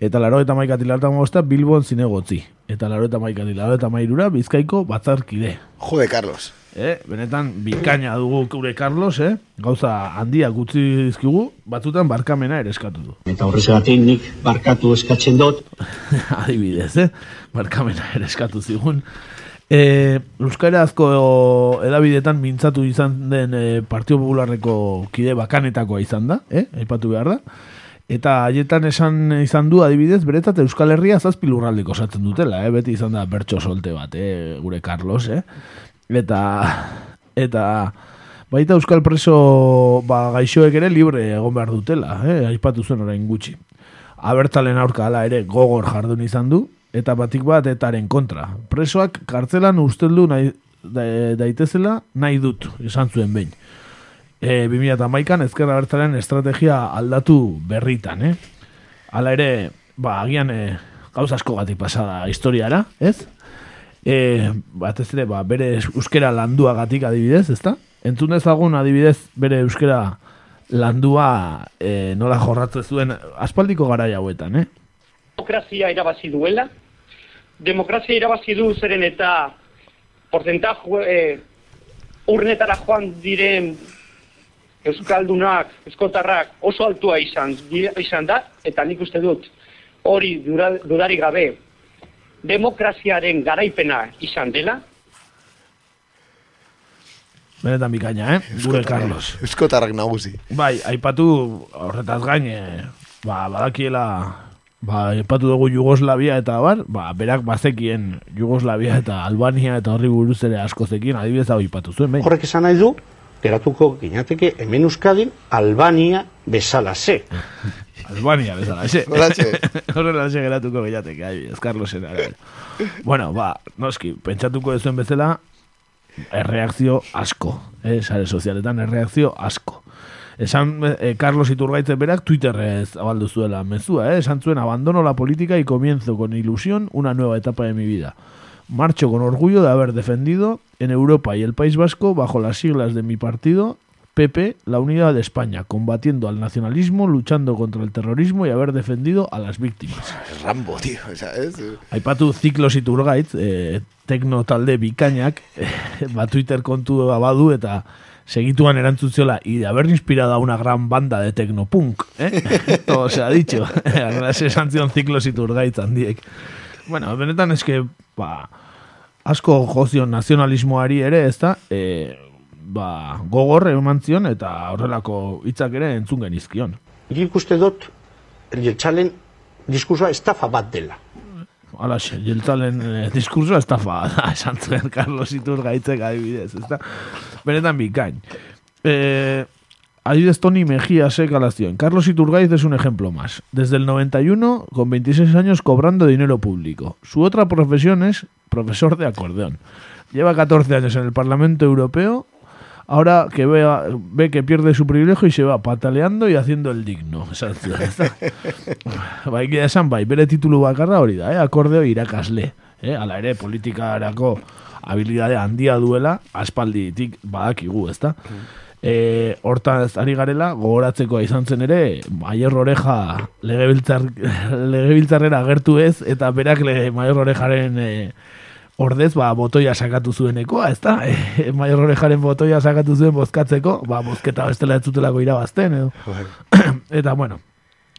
eta laro eta maikati larta magosta Bilbon zinegotzi. Eta laro eta maikati laro eta mairura Bizkaiko batzarkide. Jode, Carlos. Eh, benetan bikaina dugu gure Carlos, eh? Gauza handiak utzi dizkigu, batzutan barkamena ere eskatu du. Eta horrezagatik nik barkatu eskatzen dut. Adibidez, eh? Barkamena ere eskatu zigun. E, Euskarazko edabidetan mintzatu izan den e, Partio Popularreko kide bakanetakoa izan da, eh? aipatu behar da. Eta haietan esan izan du adibidez, beretzat Euskal Herria zazpi lurraldeko osatzen dutela, eh? beti izan da bertso solte bat, eh? gure Carlos, eh? Eta, eta baita Euskal preso ba, gaixoek ere libre egon behar dutela, eh? aipatu zuen orain gutxi. Abertzalen aurka hala ere gogor jardun izan du, eta batik bat etaren kontra. Presoak kartzelan usteldu nahi, da, daitezela nahi dut, esan zuen behin. E, 2008an ezkerra abertzalean estrategia aldatu berritan, eh? Hala ere, ba, agian e, gauza asko gatik pasada historiara, ez? E, batez ere, ba, bere euskera landuagatik adibidez, ezta? Entzun dezagun adibidez bere euskera landua e, nola jorratu zuen aspaldiko garai hauetan, eh? demokrazia irabazi duela. Demokrazia irabazi du zeren eta porcentaj eh, urnetara joan diren euskaldunak, eskotarrak oso altua izan, izan da, eta nik uste dut hori dudarik gabe demokraziaren garaipena izan dela, Benetan bikaina, eh? Gure Carlos. Euskotarrak nagusi. Bai, aipatu horretaz gain, eh, ba, badakiela, ba, aipatu dugu Jugoslavia eta bar, ba, berak bazekien Jugoslavia eta Albania eta horri buruz ere asko zekien, adibidez hau aipatu zuen, behin. Horrek esan nahi du, geratuko ginateke hemen Euskadin Albania bezalase. Albania bezala, ese. Holaxe. Horrelaxe geratuko gehiateke, adibidez, Carlosen arabera. Bueno, ba, noski, pentsatuko duzuen bezala, erreakzio asko, eh, sare sozialetan erreakzio asko. Esan eh, Carlos Iturgaitze berak Twitterrez abaldu zuela mezua, eh? esan zuen abandono la política y comienzo con ilusión una nueva etapa de mi vida. Marcho con orgullo de haber defendido en Europa y el País Vasco bajo las siglas de mi partido PP la unidad de España, combatiendo al nacionalismo, luchando contra el terrorismo y haber defendido a las víctimas. Rambo, tío, ¿sabes? Aipatu ziklos iturgaitz, e, tekno talde bikainak, ba Twitter kontu badu eta segituan erantzun ziola, y de haber inspirado a una gran banda de tecnopunk, eh? Todo se ha dicho. Esan zion ziklos iturgaitz handiek. Bueno, benetan eske, ba, asko jozion nazionalismoari ere, ez da, e, ba, gogor eman zion eta horrelako hitzak ere entzun genizkion. Nik uste dut, jeltzalen diskursoa estafa bat dela. Alaxe, jeltzalen eh, diskursoa estafa da, esan zuen Carlos Iturgaitzek adibidez, ezta? Benetan bikain. Eh, adibidez Tony Mejía se calación. Carlos Iturgaiz es un ejemplo más. Desde el 91, con 26 años cobrando dinero público. Su otra profesión es profesor de acordeón. Lleva 14 años en el Parlamento Europeo. Ahora que ve, ve que pierde su privilegio y se va pataleando y haciendo el digno. Esan zuen, ezta? bai, egia esan bai, bere titulu bakarra hori da, eh? akordeo irakasle. Eh? Ala ere, politikarako habilidade handia duela, aspalditik badakigu, ezta? E, hortaz ari garela, gogoratzeko izan zen ere, Maior Oreja legebiltzar, legebiltzarrera agertu ez, eta berak le, Maior Orejaren e, ordez, ba, botoia sakatu zuenekoa, ez da? E, Maior Orejaren botoia sakatu zuen bozkatzeko, ba, bozketa bestela ez zutelako irabazten, edo. eta, bueno,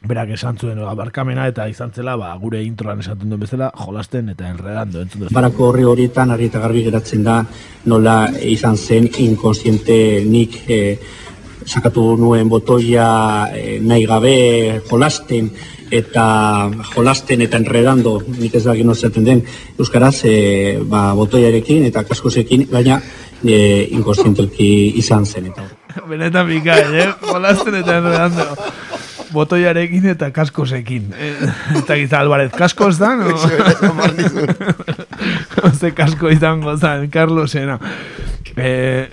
berak esan zuen ba, barkamena eta izan zela ba, gure introan esaten duen bezala jolasten eta enredando entzun duzu. Barako horri horietan argi eta garbi geratzen da nola izan zen inkonstiente nik eh, sakatu nuen botoia eh, nahi gabe jolasten eta jolasten eta enredando nik ez dakit nozaten den euskaraz eh, ba, botoiarekin eta kaskosekin baina eh, inkonstientelki izan zen eta Benetan bikain, eh? Jolasten eta enredando. Botoiarekin eta kaskosekin. Eh, Eta giza Alvarez, kaskoz da, no? Ze kasko izango zan, Carlosena. Eh,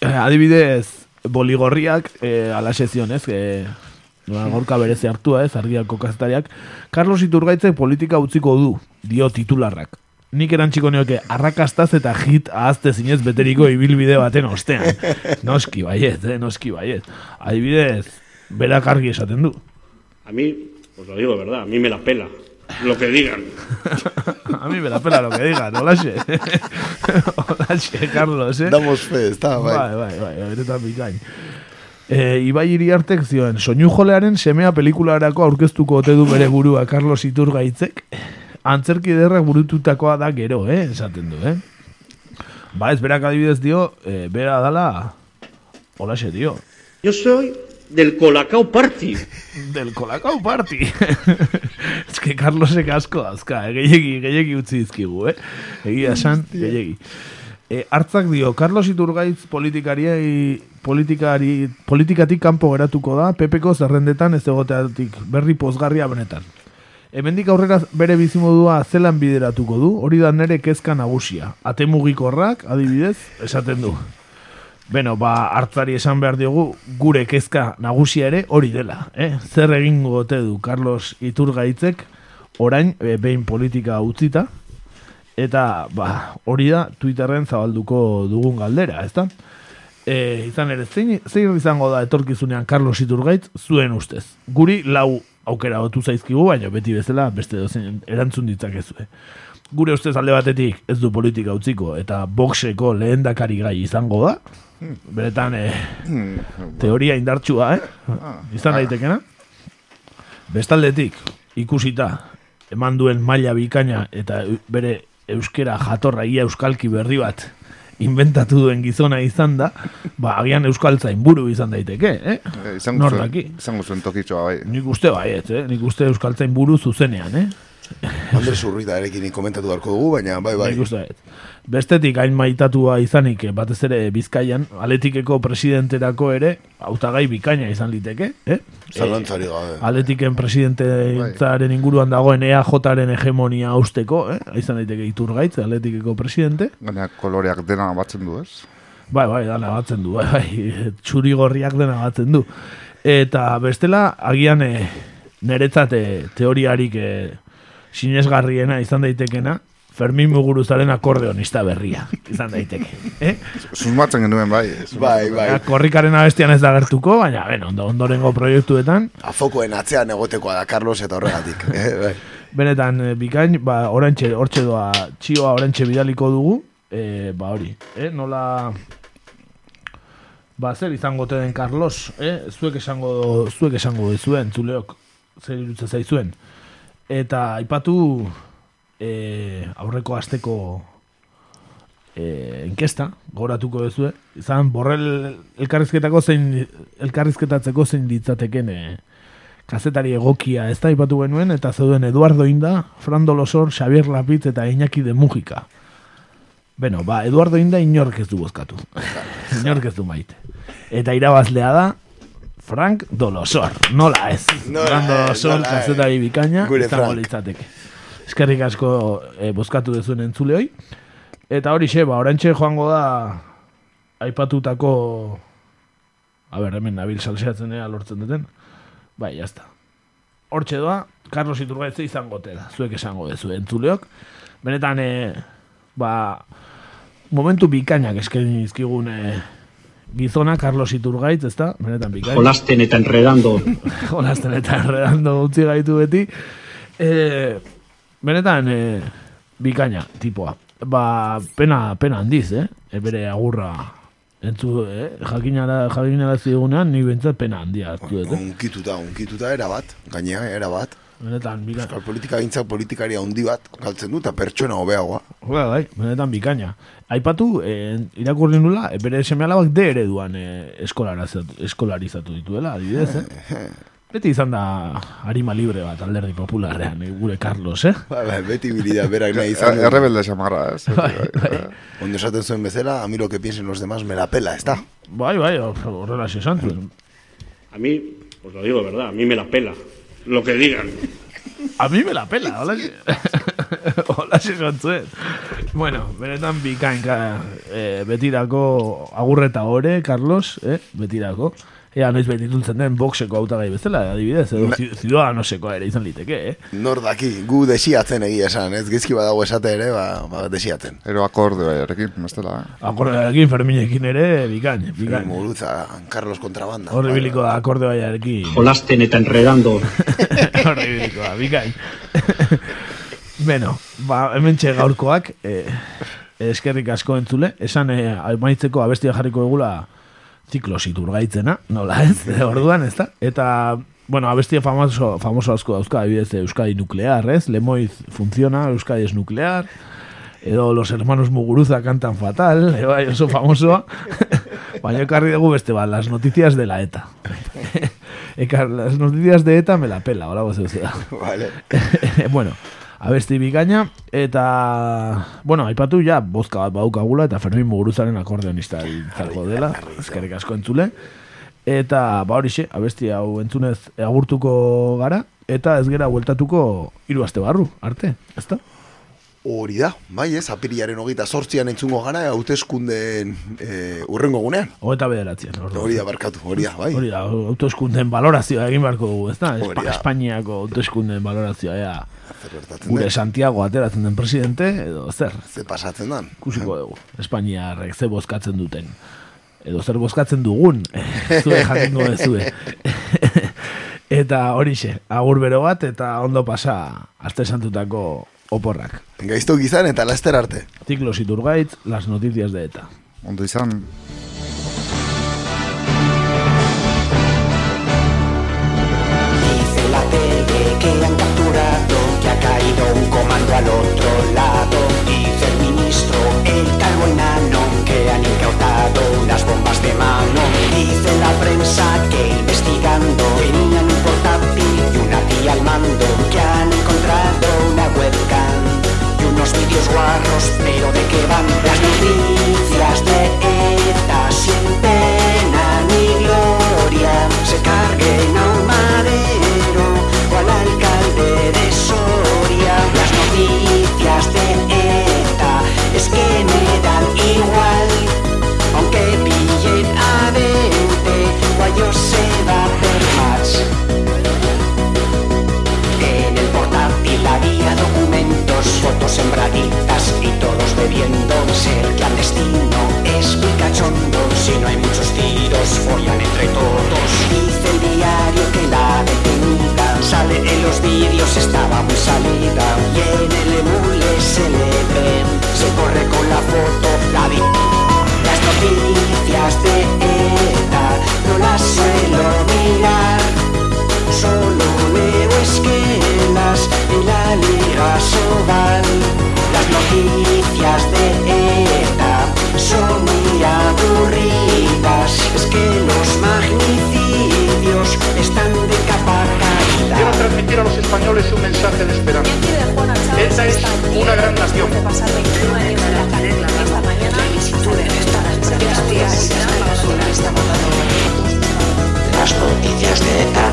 eh, adibidez, boligorriak, eh, alaxe zion, ez? Eh, Nola, gorka berezi hartua, ez, argiako kazetariak. Carlos Iturgaitze politika utziko du, dio titularrak. Nik erantxiko nioke, arrakastaz eta hit ahazte zinez beteriko ibilbide baten ostean. Noski baiet, eh, noski baiet. Adibidez, berak argi esaten du. A mí, os lo digo verdad, a mí me la pela lo que digan. A mí me la pela lo que digan, holaxe. holaxe, Carlos, eh? Damos fe, está, bai. Bai, bai, bai, benetan bikain. E, Ibai iriartek zioen, soinu jolearen semea pelikularako aurkeztuko ote du bere burua Carlos Iturgaitzek. Antzerki derrak burututakoa da gero, eh? Esaten du, eh? Ba, ez berak adibidez dio, e, bera dala, holaxe dio. Yo soy del Colacao Party. Del Colacao Party. Ez que Carlosek asko dazka, eh? gehiegi, gehiegi utzi dizkigu, eh? Egia esan, gehiegi. E, hartzak dio, Carlos Iturgaitz politikari, politikari, politikatik kanpo geratuko da, Pepeko zerrendetan ez egoteatik berri pozgarria benetan. Hemendik aurrera bere bizimodua zelan bideratuko du, hori da nere kezka nagusia. Atemugikorrak, adibidez, esaten du. Beno, ba, hartzari esan behar diogu, gure kezka nagusia ere hori dela. Eh? Zer egingo ote du Carlos Iturgaitzek, orain, e, behin politika utzita, eta ba, hori da Twitterren zabalduko dugun galdera, ezta? E, izan ere, zein, zein izango da etorkizunean Carlos Iturgaitz zuen ustez? Guri lau aukera otu zaizkigu, baina beti bezala beste dozen erantzun ditzakezue. Gure ustez alde batetik ez du politika utziko eta boxeko lehendakari gai izango da. Beretan, eh, teoria indartsua, eh? Izan daitekena. Bestaldetik, ikusita, eman duen maila bikaina eta bere euskera jatorra ia euskalki berri bat inventatu duen gizona izan da, ba, agian euskaltzain buru izan daiteke, eh? Eh, Izango Nor zuen, daki? izango zuen tokitxoa bai. Nik uste baiet, eh? Nik uste euskaltzain buru zuzenean, eh? Andres Urrita erekin komentatu beharko dugu, baina bai, bai. Bestetik hain maitatua izanik, eh, batez ere Bizkaian, aletikeko presidenterako ere, hautagai bikaina izan liteke, eh? Zalantzari gabe. Aletiken presidentetzaren inguruan dagoen EAJaren hegemonia usteko, eh? izan daiteke iturgaitz, aletikeko presidente. Gaina koloreak dena batzen du, ez? Bai, bai, dana batzen du, bai, bai, txuri gorriak dena batzen du. Eta bestela, agian e, niretzat eh, teoriarik e, sinesgarriena izan daitekena, Fermin Muguruzaren akordeonista berria izan daiteke. Eh? Susmatzen genuen bai. Bai, bai. Ja, korrikaren abestian ez da gertuko, baina ben, ondo, ondorengo proiektuetan, Afokoen atzean egotekoa da Carlos eta horregatik. eh, bai. benetan eh, bikain, ba, orantxe, hortxe doa, txioa orantxe bidaliko dugu, e, ba hori, eh? nola, ba zer izango te den Carlos, eh? zuek esango, zuek esango duzuen, zuleok, zer irutze zaizuen. Eta aipatu e, aurreko asteko e, inkesta, goratuko duzue, izan borrel elkarrizketako zein, elkarrizketatzeko zein ditzateken e, kazetari egokia ez da ipatu genuen, eta zeuden Eduardo Inda, Frando Losor, Xavier Lapitz eta Iñaki de Mujika. Beno, ba, Eduardo Inda inork ez du bozkatu. inork ez du maite. Eta irabazlea da, Frank Dolosor. Nola ez. Nola Frank Dolosor, nola kazetari bikaina, Gure izango litzateke. Eskerrik asko e, bozkatu duzuen entzuleoi. Eta hori xe, ba, orantxe joango da aipatutako a ber, hemen nabil salseatzen ea lortzen duten. Bai, jazta. Hortxe doa, Carlos Iturgaitze izango da, zuek esango dezu entzuleok. Benetan, e, ba, momentu bikainak eskaini dizkigun e, gizona Carlos Iturgaitz, ez da? Benetan bikain. Jolasten eta enredando. Jolasten eta enredando utzi gaitu beti. E, benetan, e, bikaina, tipoa. Ba, pena, pena handiz, eh? E, bere agurra entzu, eh? Jakinara, jakinara zigunean, ni bentsat pena handia hartu dut, eh? Unkituta, unkituta era bat, gainea era bat. Benetan, bikaina. Euskal politika gintzak politikari handi bat galtzen du, eta pertsona hobeagoa. Bai, bai, benetan bikaina. Aipatu, eh, irakurri nula, eh, bere seme alabak de ereduan eh, eskolarizatu, eskolarizatu dituela, adibidez, eh? Beti izan da harima libre bat alderdi popularrean, eh, gure Carlos, eh? Bai, bai, beti bilida berak nahi izan. du. Errebelde samarra, ez? Bai, bai. Ondo esaten zuen bezala, a mí lo que piensen los demás me la pela, ez da? Bai, bai, horrela esan zuen. A mí, os lo digo verdad, a mí me la pela. Lo que digan. A mí me la pela, hola Hola zuen. Bueno, benetan bikainka eh, betirako agurreta ore, Carlos, eh, betirako. Ea noiz betitultzen den boxeko hautagai bezala, adibidez, edo Na- ci- ciudadanoseko ere izan liteke, eh? Nor daki, gu desiatzen egia esan, ez gizki badago esate ere, ba, ba desiatzen. Ero akorde baiarekin, bestela. eh? Akordearekin, Ferminekin ere, bikain, bikain. Muruza, Carlos Kontrabanda. Horri biliko da akorde. Jolasten eta enredando. Horri biliko da, bikain. Beno, ba, hemen gaurkoak, eh, eskerrik asko entzule, esan eh, abestia jarriko egula ziklos iturgaitzena, nola ez, orduan, ez da? Eta, bueno, abestia famoso, famoso asko dauzka, adibidez, Euskadi nuklear, ez? Lemoiz funciona, Euskadi es nuclear, edo los hermanos Muguruza cantan fatal, e, bai, oso famosoa, baina ekarri dugu beste bat, las noticias de la ETA. Ekar, las noticias de ETA me la pela, gozo da. Vale. bueno, abesti bikaina, eta, bueno, aipatu ja, bozka bat baukagula, eta Fermin Muguruzaren akordeonista izango dela, eskerrik asko entzule. Eta, ba horixe, abesti hau entzunez agurtuko gara, eta ez gera bueltatuko hiru aste barru, arte, ezta? Hori da, bai ez, apirilaren hogeita sortzian entzungo gara, hauteskundeen e, urrengo gunean. Hogeita bederatzean. Hori da, barkatu, hori da, bai. Hori da, autoeskunden valorazioa egin beharko dugu, ez da? Da. Espainiako autoeskunden valorazioa, ea, gure den? Santiago ateratzen den presidente, edo zer? Ze pasatzen dan? Kusiko dugu, Espainiarrek ze bozkatzen duten. Edo zer bozkatzen dugun, zue jakingo dezue. eta horixe, agur bero bat, eta ondo pasa arte santutako oporrak. Gaizto gizan eta laster arte. Las noticias de ETA. Ondo izan. Dice la tele que han capturado, que ha caído un comando al otro lado. Dice el ministro, el calvo enano, que han incautado unas bombas de mano. Dice la prensa que investigando tenían un portátil y una tía al mando, que han encontrado una unos vídeos guarros, pero ¿de qué van? Las noticias de ETA fotos sembraditas y todos bebiendo. Ser clandestino es muy cachondo, si no hay muchos tiros, follan entre todos. Dice el diario que la detenida sale en los vídeos, estaba muy salida. Y en el emule se le ve, se corre con la foto, la vi. Las noticias de ETA no las suelo mirar. Esquelas en la Liga Sobal. Las noticias de ETA son muy aburridas. Es que los magnicidios están de capa caída. Quiero transmitir a los españoles un mensaje de esperanza. ETA es una gran nación. Las noticias de ETA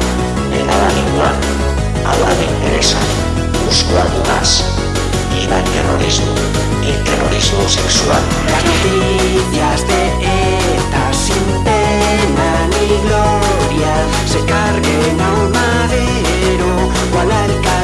me daban igual a la venganza, buscando más. Y no el terrorismo, el terrorismo sexual. Las noticias de ETA sin pena ni gloria se carguen a un madero o al alcalde.